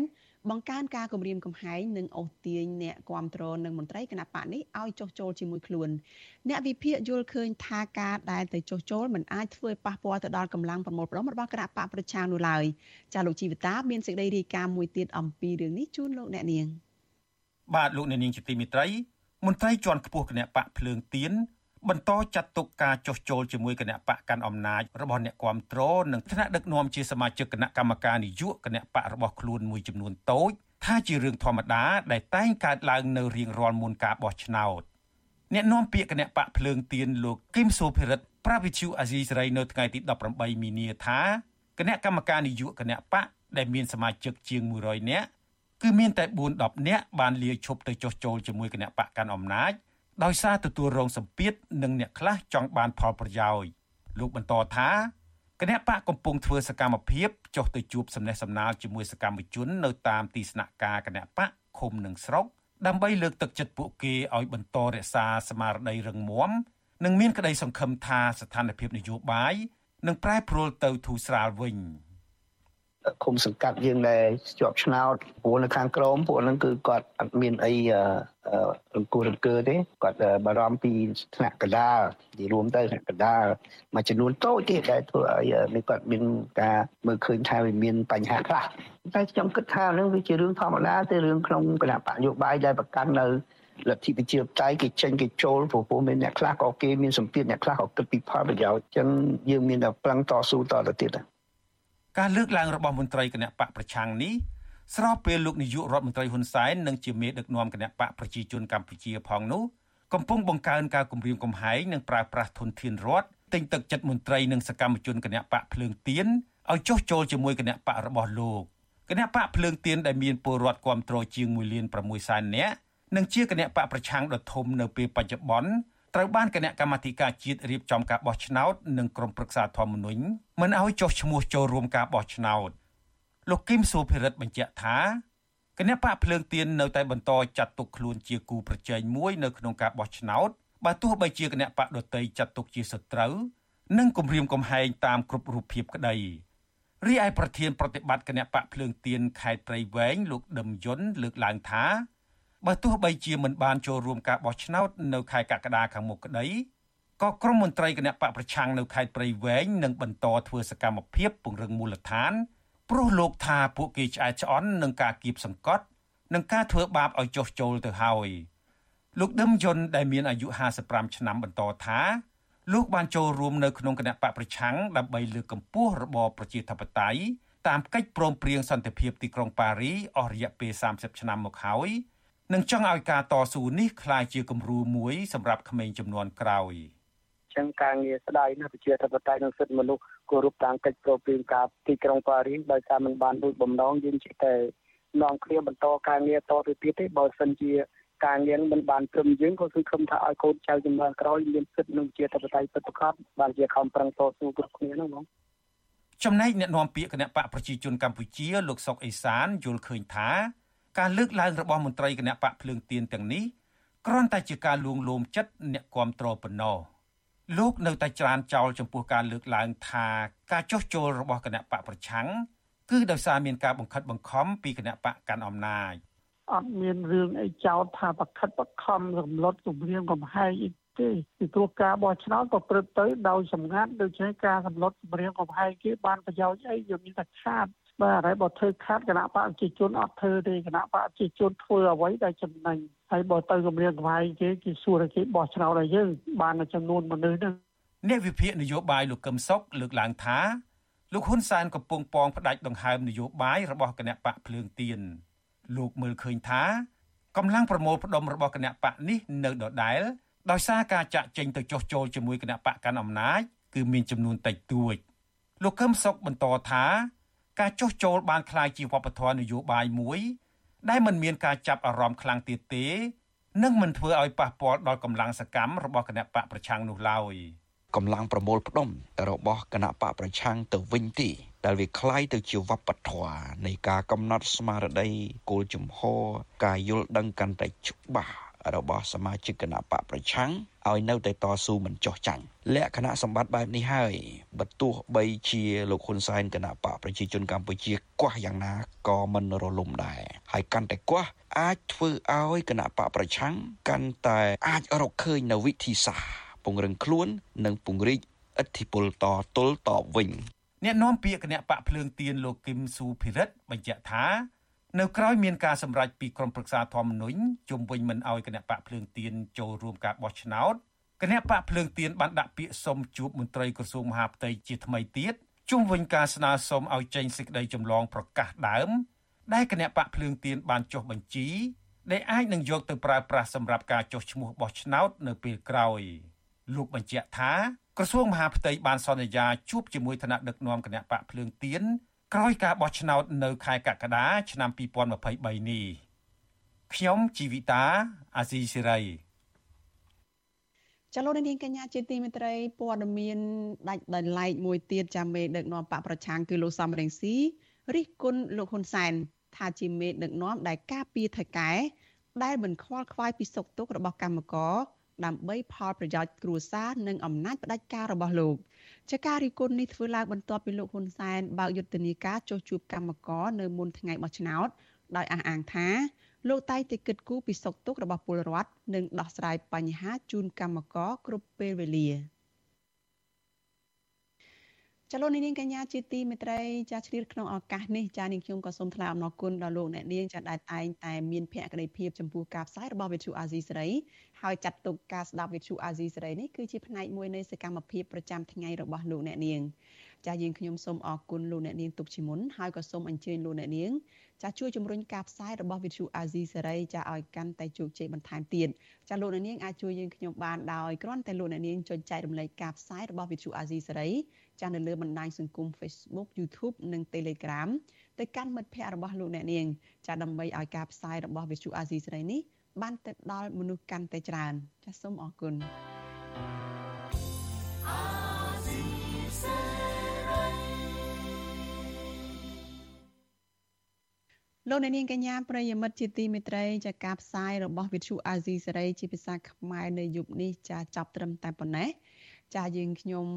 បង្កើនការគម្រាមកំហែងនិងអូសទាញអ្នកគាំទ្រនិងមន្ត្រីគណៈបកនេះឲ្យចុះចូលជាមួយខ្លួនអ្នកវិភាគយល់ឃើញថាការដែលទៅចុះចូលមិនអាចធ្វើឲ្យប៉ះពាល់ទៅដល់កម្លាំងប្រមូលផ្ដុំរបស់គណៈបកប្រឆាំងនោះឡើយចាលោកជីវតាមានសេចក្តីរាយការណ៍មួយទៀតអំពីរឿងនេះជូនលោកអ្នកនាងបាទលោកអ្នកនាងជាទីមេត្រីមន្ត្រីជាន់ខ្ពស់គណៈបកភ្លើងទៀន បន្តចាត់ទុកការចុះចូលជាមួយគណៈបកកាន់អំណាចរបស់អ្នកគាំទ្រនិងថ្នាក់ដឹកនាំជាសមាជិកគណៈកម្មការនយោបាយគណៈបករបស់ខ្លួនមួយចំនួនតូចថាជារឿងធម្មតាដែលតែងកើតឡើងនៅរៀងរាល់មុនការបោះឆ្នោតអ្នកនាំពាក្យគណៈបកភ្លើងទៀនលោកគឹមសូភិរិទ្ធប្រាវិជូអាស៊ីសេរីនៅថ្ងៃទី18មីនាថាគណៈកម្មការនយោបាយគណៈបកដែលមានសមាជិកជាង100នាក់គឺមានតែ4 10នាក់បានលាឈប់ទៅចុះចូលជាមួយគណៈបកកាន់អំណាច ដោយសារទទួលរងសម្ពាធនិងអ្នកខ្លះចង់បានផលប្រយោជន៍លោកបន្តថាគណៈបកកំពុងធ្វើសកម្មភាពចុះទៅជួបសំណេះសំណាលជាមួយសកម្មជននៅតាមទីស្នាក់ការគណៈបកឃុំនិងស្រុកដើម្បីលើកទឹកចិត្តពួកគេឲ្យបន្តរក្សាស្មារតីរឹងមាំនិងមានក្តីសង្ឃឹមថាស្ថានភាពនយោបាយនឹងប្រែប្រួលទៅធូរស្រាលវិញ។ ឃុំសង្កាត់យើងដែលជាប់ឆ្នោតព្រោះនៅខាងក្រមពួកហ្នឹងគឺគាត់អត់មានអីរង្គោះរង្គើទេគាត់បារម្ភពីថ្នាក់កដាលនិយាយរួមទៅថ្នាក់កដាលមួយចំនួនតូចទេដែលធ្វើឲ្យនេះគាត់មានការមើលឃើញថាវាមានបញ្ហាខ្លះតែខ្ញុំគិតថាហ្នឹងវាជារឿងធម្មតាទេរឿងក្នុងគណៈបកយោបាយដែលប្រកាន់នៅលទ្ធិប្រជាធិបតេយ្យគេចេញគេចូលព្រោះពួកមានអ្នកខ្លះក៏គេមានសម្ពាធអ្នកខ្លះក៏គិតពីផលប្រយោជន៍អញ្ចឹងយើងមានតែប្រឹងតស៊ូតទៅទៀត ការលើកឡើងរបស់មន្ត្រីគណៈបកប្រឆាំងនេះស្របពេលលោកនាយករដ្ឋមន្ត្រីហ៊ុនសែននិងជាមេដឹកនាំគណៈបកប្រជាជនកម្ពុជាផងនោះកំពុងបង្កើនការគម្រាមកំហែងនិងប្រើប្រាស់ធនធានរដ្ឋទិញទឹកចិត្តមន្ត្រីនិងសកម្មជនគណៈបកភ្លើងទៀនឲ្យចុះចូលជាមួយគណៈបករបស់លោកគណៈបកភ្លើងទៀនដែលមានពលរដ្ឋគ្រប់គ្រងជាង1លាន6សែននាក់និងជាគណៈបកប្រឆាំងដ៏ធំនៅពេលបច្ចុប្បន្ន ត្រូវបានគណៈកម្មាធិការជាតិរៀបចំការបោះឆ្នោតនិងក្រុមប្រឹក្សាធម្មនុញ្ញមិនឲ្យចុះឈ្មោះចូលរួមការបោះឆ្នោតលោកគឹមសុភិរិទ្ធបញ្ជាក់ថាគណៈបកភ្លើងទៀននៅតែបន្តចាត់ទុកខ្លួនជាគូប្រជែងមួយនៅក្នុងការបោះឆ្នោតបើទោះបីជាគណៈបកដតីចាត់ទុកជាសត្រូវនិងគំរាមកំហែងតាមគ្រប់រូបភាពក្តីរីឯប្រធានប្រតិបត្តិគណៈបកភ្លើងទៀនខេត្តព្រៃវែងលោកដឹមយុនលើកឡើងថា បើទោះបីជាមិនបានចូលរួមការបោះឆ្នោតនៅខែកក្កដាខាងមុខក្តីក៏ក្រុមមន្ត្រីគណៈបកប្រឆាំងនៅខេត្តព្រៃវែងនឹងបន្តធ្វើសកម្មភាពពង្រឹងមូលដ្ឋានព្រោះលោកថាពួកគេឆ្អែតឆ្អន់នឹងការគៀបសង្កត់និងការធ្វើបាបឲ្យចុះចូលទៅហើយលោកដឹមយុនដែលមានអាយុ55ឆ្នាំបន្តថាលោកបានចូលរួមនៅក្នុងគណៈបកប្រឆាំងដើម្បីលើកកម្ពស់របបប្រជាធិបតេយ្យតាមកិច្ចព្រមព្រៀងសន្តិភាពទីក្រុងប៉ារីអស់រយៈពេល30ឆ្នាំមកហើយ និងចង់ឲ្យការតស៊ូនេះក្លាយជាគំរូមួយសម្រាប់ក្មេងចំនួនក្រោយចឹងការងារស្ដាយណាប្រជាធិបតេយ្យនិងសិទ្ធិមនុស្សគោរពតាមកិច្ចព្រមព្រៀងការទីក្រុងប៉ារីសដោយសារมันបានដូចបំណងយើងជិះតែនាំគ្នាបន្តការងារតទៅទៀតទេបើសិនជាការងារមិនបានត្រឹមយើងក៏សង្ឃឹមថាឲ្យកូនចៅជំនាន់ក្រោយមានសិទ្ធិនឹងជាធិបតេយ្យពិតប្រាកដបានជាខំប្រឹងតស៊ូគ្រប់គ្នាហ្នឹងបងចំណែកអ្នកនាំពាក្យគណៈបកប្រជាជនកម្ពុជាលោកសុកអេសានយល់ឃើញថា ការលើកឡើងរបស់មន្ត្រីគណៈបកភ្លើងទៀនទាំងនេះគ្រាន់តែជាការលួងលោមចិត្តអ្នកគ្រប់គ្រងប៉ុណ្ណោះលោកនៅតែច្រានចោលចំពោះការលើកឡើងថាការចោះចូលរបស់គណៈបកប្រឆាំងគឺដោយសារមានការបង្ខិតបង្ខំពីគណៈបកកាន់អំណាចអត់មានរឿងអីចោទថាបខិតបខំរំលត់គម្រាមកំហែងអីទេពីព្រោះការបោះឆ្នោតក៏ព្រឹត្តទៅដោយសម្ងាត់ដូច្នេះការសម្លុតគម្រាមកំហែងគេបានប្រយោជន៍អីយើងមានតែខាត បាទហើយបើធ្វើខាតគណៈបកប្រជាជនអត់ធ្វើទេគណៈបកប្រជាជនធ្វើអ្វីដែលចំណេញហើយបើទៅគម្រាមកំហែងគេគេសួរគេបោះឆ្នោតឲ្យយើងបានចំនួនមនុស្សហ្នឹងអ្នកវិភាគនយោបាយលោកកឹមសុខលើកឡើងថាលោកហ៊ុនសែនកំពុងពងផ្ដាច់ដង្ហើមនយោបាយរបស់គណៈបកភ្លើងទៀនលោកមើលឃើញថាកម្លាំងប្រមូលផ្ដុំរបស់គណៈបកនេះនៅដដែល ដោយសារការចាក់ចេញទៅចុះចូលជាមួយគណៈបកកាន់អំណាចគឺមានចំនួនតិចតួចលោកកឹមសុខបន្តថា ការចុះចូលបានคล้ายជាវប្បធម៌នយោបាយមួយ ដែលមិនមានការចាប់អារម្មណ៍ខ្លាំងទៀតទេនិងមិនធ្វើឲ្យប៉ះពាល់ដល់កម្លាំងសកម្មរបស់គណៈបកប្រឆាំងនោះឡើយកម្លាំងប្រមូលផ្ដុំរបស់គណៈបកប្រឆាំងទៅវិញទេដែលវាคล้ายទៅជាវប្បធម៌នៃការកំណត់ស្មារតីគោលជំហរការយល់ដឹងកាន់តែច្បាស់ របស់សមាជិកគណៈបកប្រឆាំងឲ្យនៅតែតស៊ូមិនចោះចាញ់លក្ខណៈសម្បត្តិបែបនេះហើយបើទោះបីជាលោកហ៊ុនសែនគណៈបកប្រជាជនកម្ពុជាកោះយ៉ាងណាក៏មិនរលំដែរហើយកាន់តែកោះអាចធ្វើឲ្យគណៈបកប្រឆាំងកាន់តែអាចរកឃើញនៅវិធីសាស្ត្រពង្រឹងខ្លួននិងពង្រីកឥទ្ធិពលតទល់តវិញអ្នកនាំពាក្យគណៈបកភ្លើងទៀនលោកគឹមស៊ូភិរិតបញ្ជាក់ថា នៅក្រោយមានការសម្រេចពីក្រមប្រឹក្សាធម្មនុញ្ញជំវិញមិនអោយគណៈបកភ្លើងទៀនចូលរួមការបោះឆ្នោតគណៈបកភ្លើងទៀនបានដាក់ពាក្យសុំជួបមន្ត្រីក្រសួងមហាផ្ទៃជាថ្មីទៀតជុំវិញការស្នើសុំឲ្យចេញសេចក្តីចម្លងប្រកាសដើម ដែលគណៈបកភ្លើងទៀនបានចុះបញ្ជីដែលអាចនឹងយកទៅប្រើប្រាស់សម្រាប់ការចុះឈ្មោះបោះឆ្នោតនៅពេលក្រោយលោកបញ្ជាក់ថាក្រសួងមហាផ្ទៃបានសន្យាជួបជាមួយឋានៈដឹកនាំគណៈបកភ្លើងទៀន ក្រោយការបោះឆ្នោតនៅខែកក្កដាឆ្នាំ2023នេះខ្ញុំជីវិតាអាស៊ីសេរីចលនានាងកញ្ញាជាទីមេត្រីព័ត៌មានដាច់ដោយឡែកមួយទៀតចាំមេដឹកនាំបកប្រឆាំងគឺលោកសំរងស៊ីរិះគន់លោកហ៊ុនសែនថាជាមេដឹកនាំដែលការពារថៃកែដែលមិនខ្វល់ខ្វាយពីសុខទុក្ខរបស់កម្មករដើម្បីផលប្រយោជន៍គ្រួសារនិងអំណាចផ្ដាច់ការរបស់លោក ចាការរីគុណនេះធ្វើឡើងបន្ទាប់ពីលោកហ៊ុនសែនបើកយុទ្ធនាការចុះជួបកម្មករនៅមុនថ្ងៃបោះឆ្នោតដោយអះអាងថាលោកតែងតែគិតគូរពីសុខទុក្ខរបស់ពលរដ្ឋនិងដោះស្រាយបញ្ហាជូនកម្មករគ្រប់ពេលវេលា។ ចលនានាងកញ្ញាជាទីមេត្រីចាឆ្លៀតក្នុងឱកាសនេះចានាងខ្ញុំក៏សូមថ្លែងអំណរគុណដល់លោកអ្នកនាងចាដែលតែងតែមានភក្ដីភាពចំពោះការផ្សាយរបស់វិទ្យុអាស៊ីសេរីហើយចាត់ទុកការស្ដាប់វិទ្យុអាស៊ីសេរីនេះគឺជាផ្នែកមួយនៃសកម្មភាពប្រចាំថ្ងៃរបស់លោកអ្នកនាងចាយើងខ្ញុំសូមអរគុណលោកអ្នកនាងទុកជាមុនហើយក៏សូមអញ្ជើញលោកអ្នកនាងចាជួយជំរុញការផ្សាយរបស់វិទ្យុអាស៊ីសេរីចាឲ្យកាន់តែជោគជ័យបន្ថែមទៀតចាលោកអ្នកនាងអាចជួយយើងខ្ញុំបានដោយគ្រាន់តែលោកអ្នកនាងចុចចែករំលែកការផ្សាយរបស់វិទ្យុអាស៊ីសេរី ចានៅលើបណ្ដាញសង្គម Facebook YouTube និង Telegram ទៅកាន់មិត្តភ័ក្តិរបស់លោកអ្នកនាងចាដើម្បីឲ្យការផ្សាយរបស់វិទ្យុអាស៊ីសេរីនេះបានទៅដល់មនុស្សកាន់តែច្រើន ចាសូមអរគុណលោកអ្នកនាងកញ្ញាប្រិយមិត្តជាទីមេត្រីចាការផ្សាយរបស់វិទ្យុអាស៊ីសេរីជាភាសាខ្មែរនៅយប់នេះចាចាប់ត្រឹមតែប៉ុណ្ណេះ ចាយើងខ្ញុំ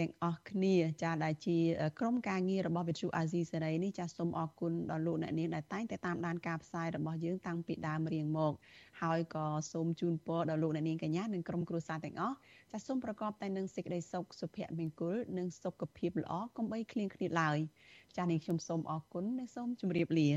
ទាំងអស់គ្នាចាដែលជាក្រុមការងាររបស់វិទ្យុអាស៊ីសេរីនេះចាសូមអរគុណដល់លោកអ្នកនាងដែលតែងតែតាមដានការផ្សាយរបស់យើងតាំងពីដើមរៀងមក ហើយក៏សូមជូនពរដល់លោកអ្នកនាងកញ្ញានិងក្រុមគ្រួសារទាំងអស់ចាសូមប្រកបតែនឹងសេចក្តីសុខសុភមង្គលនិងសុខភាពល្អកុំបីឃ្លៀងឃ្លាតឡើយចានាងខ្ញុំសូមអរគុណនិងសូមជម្រាបលា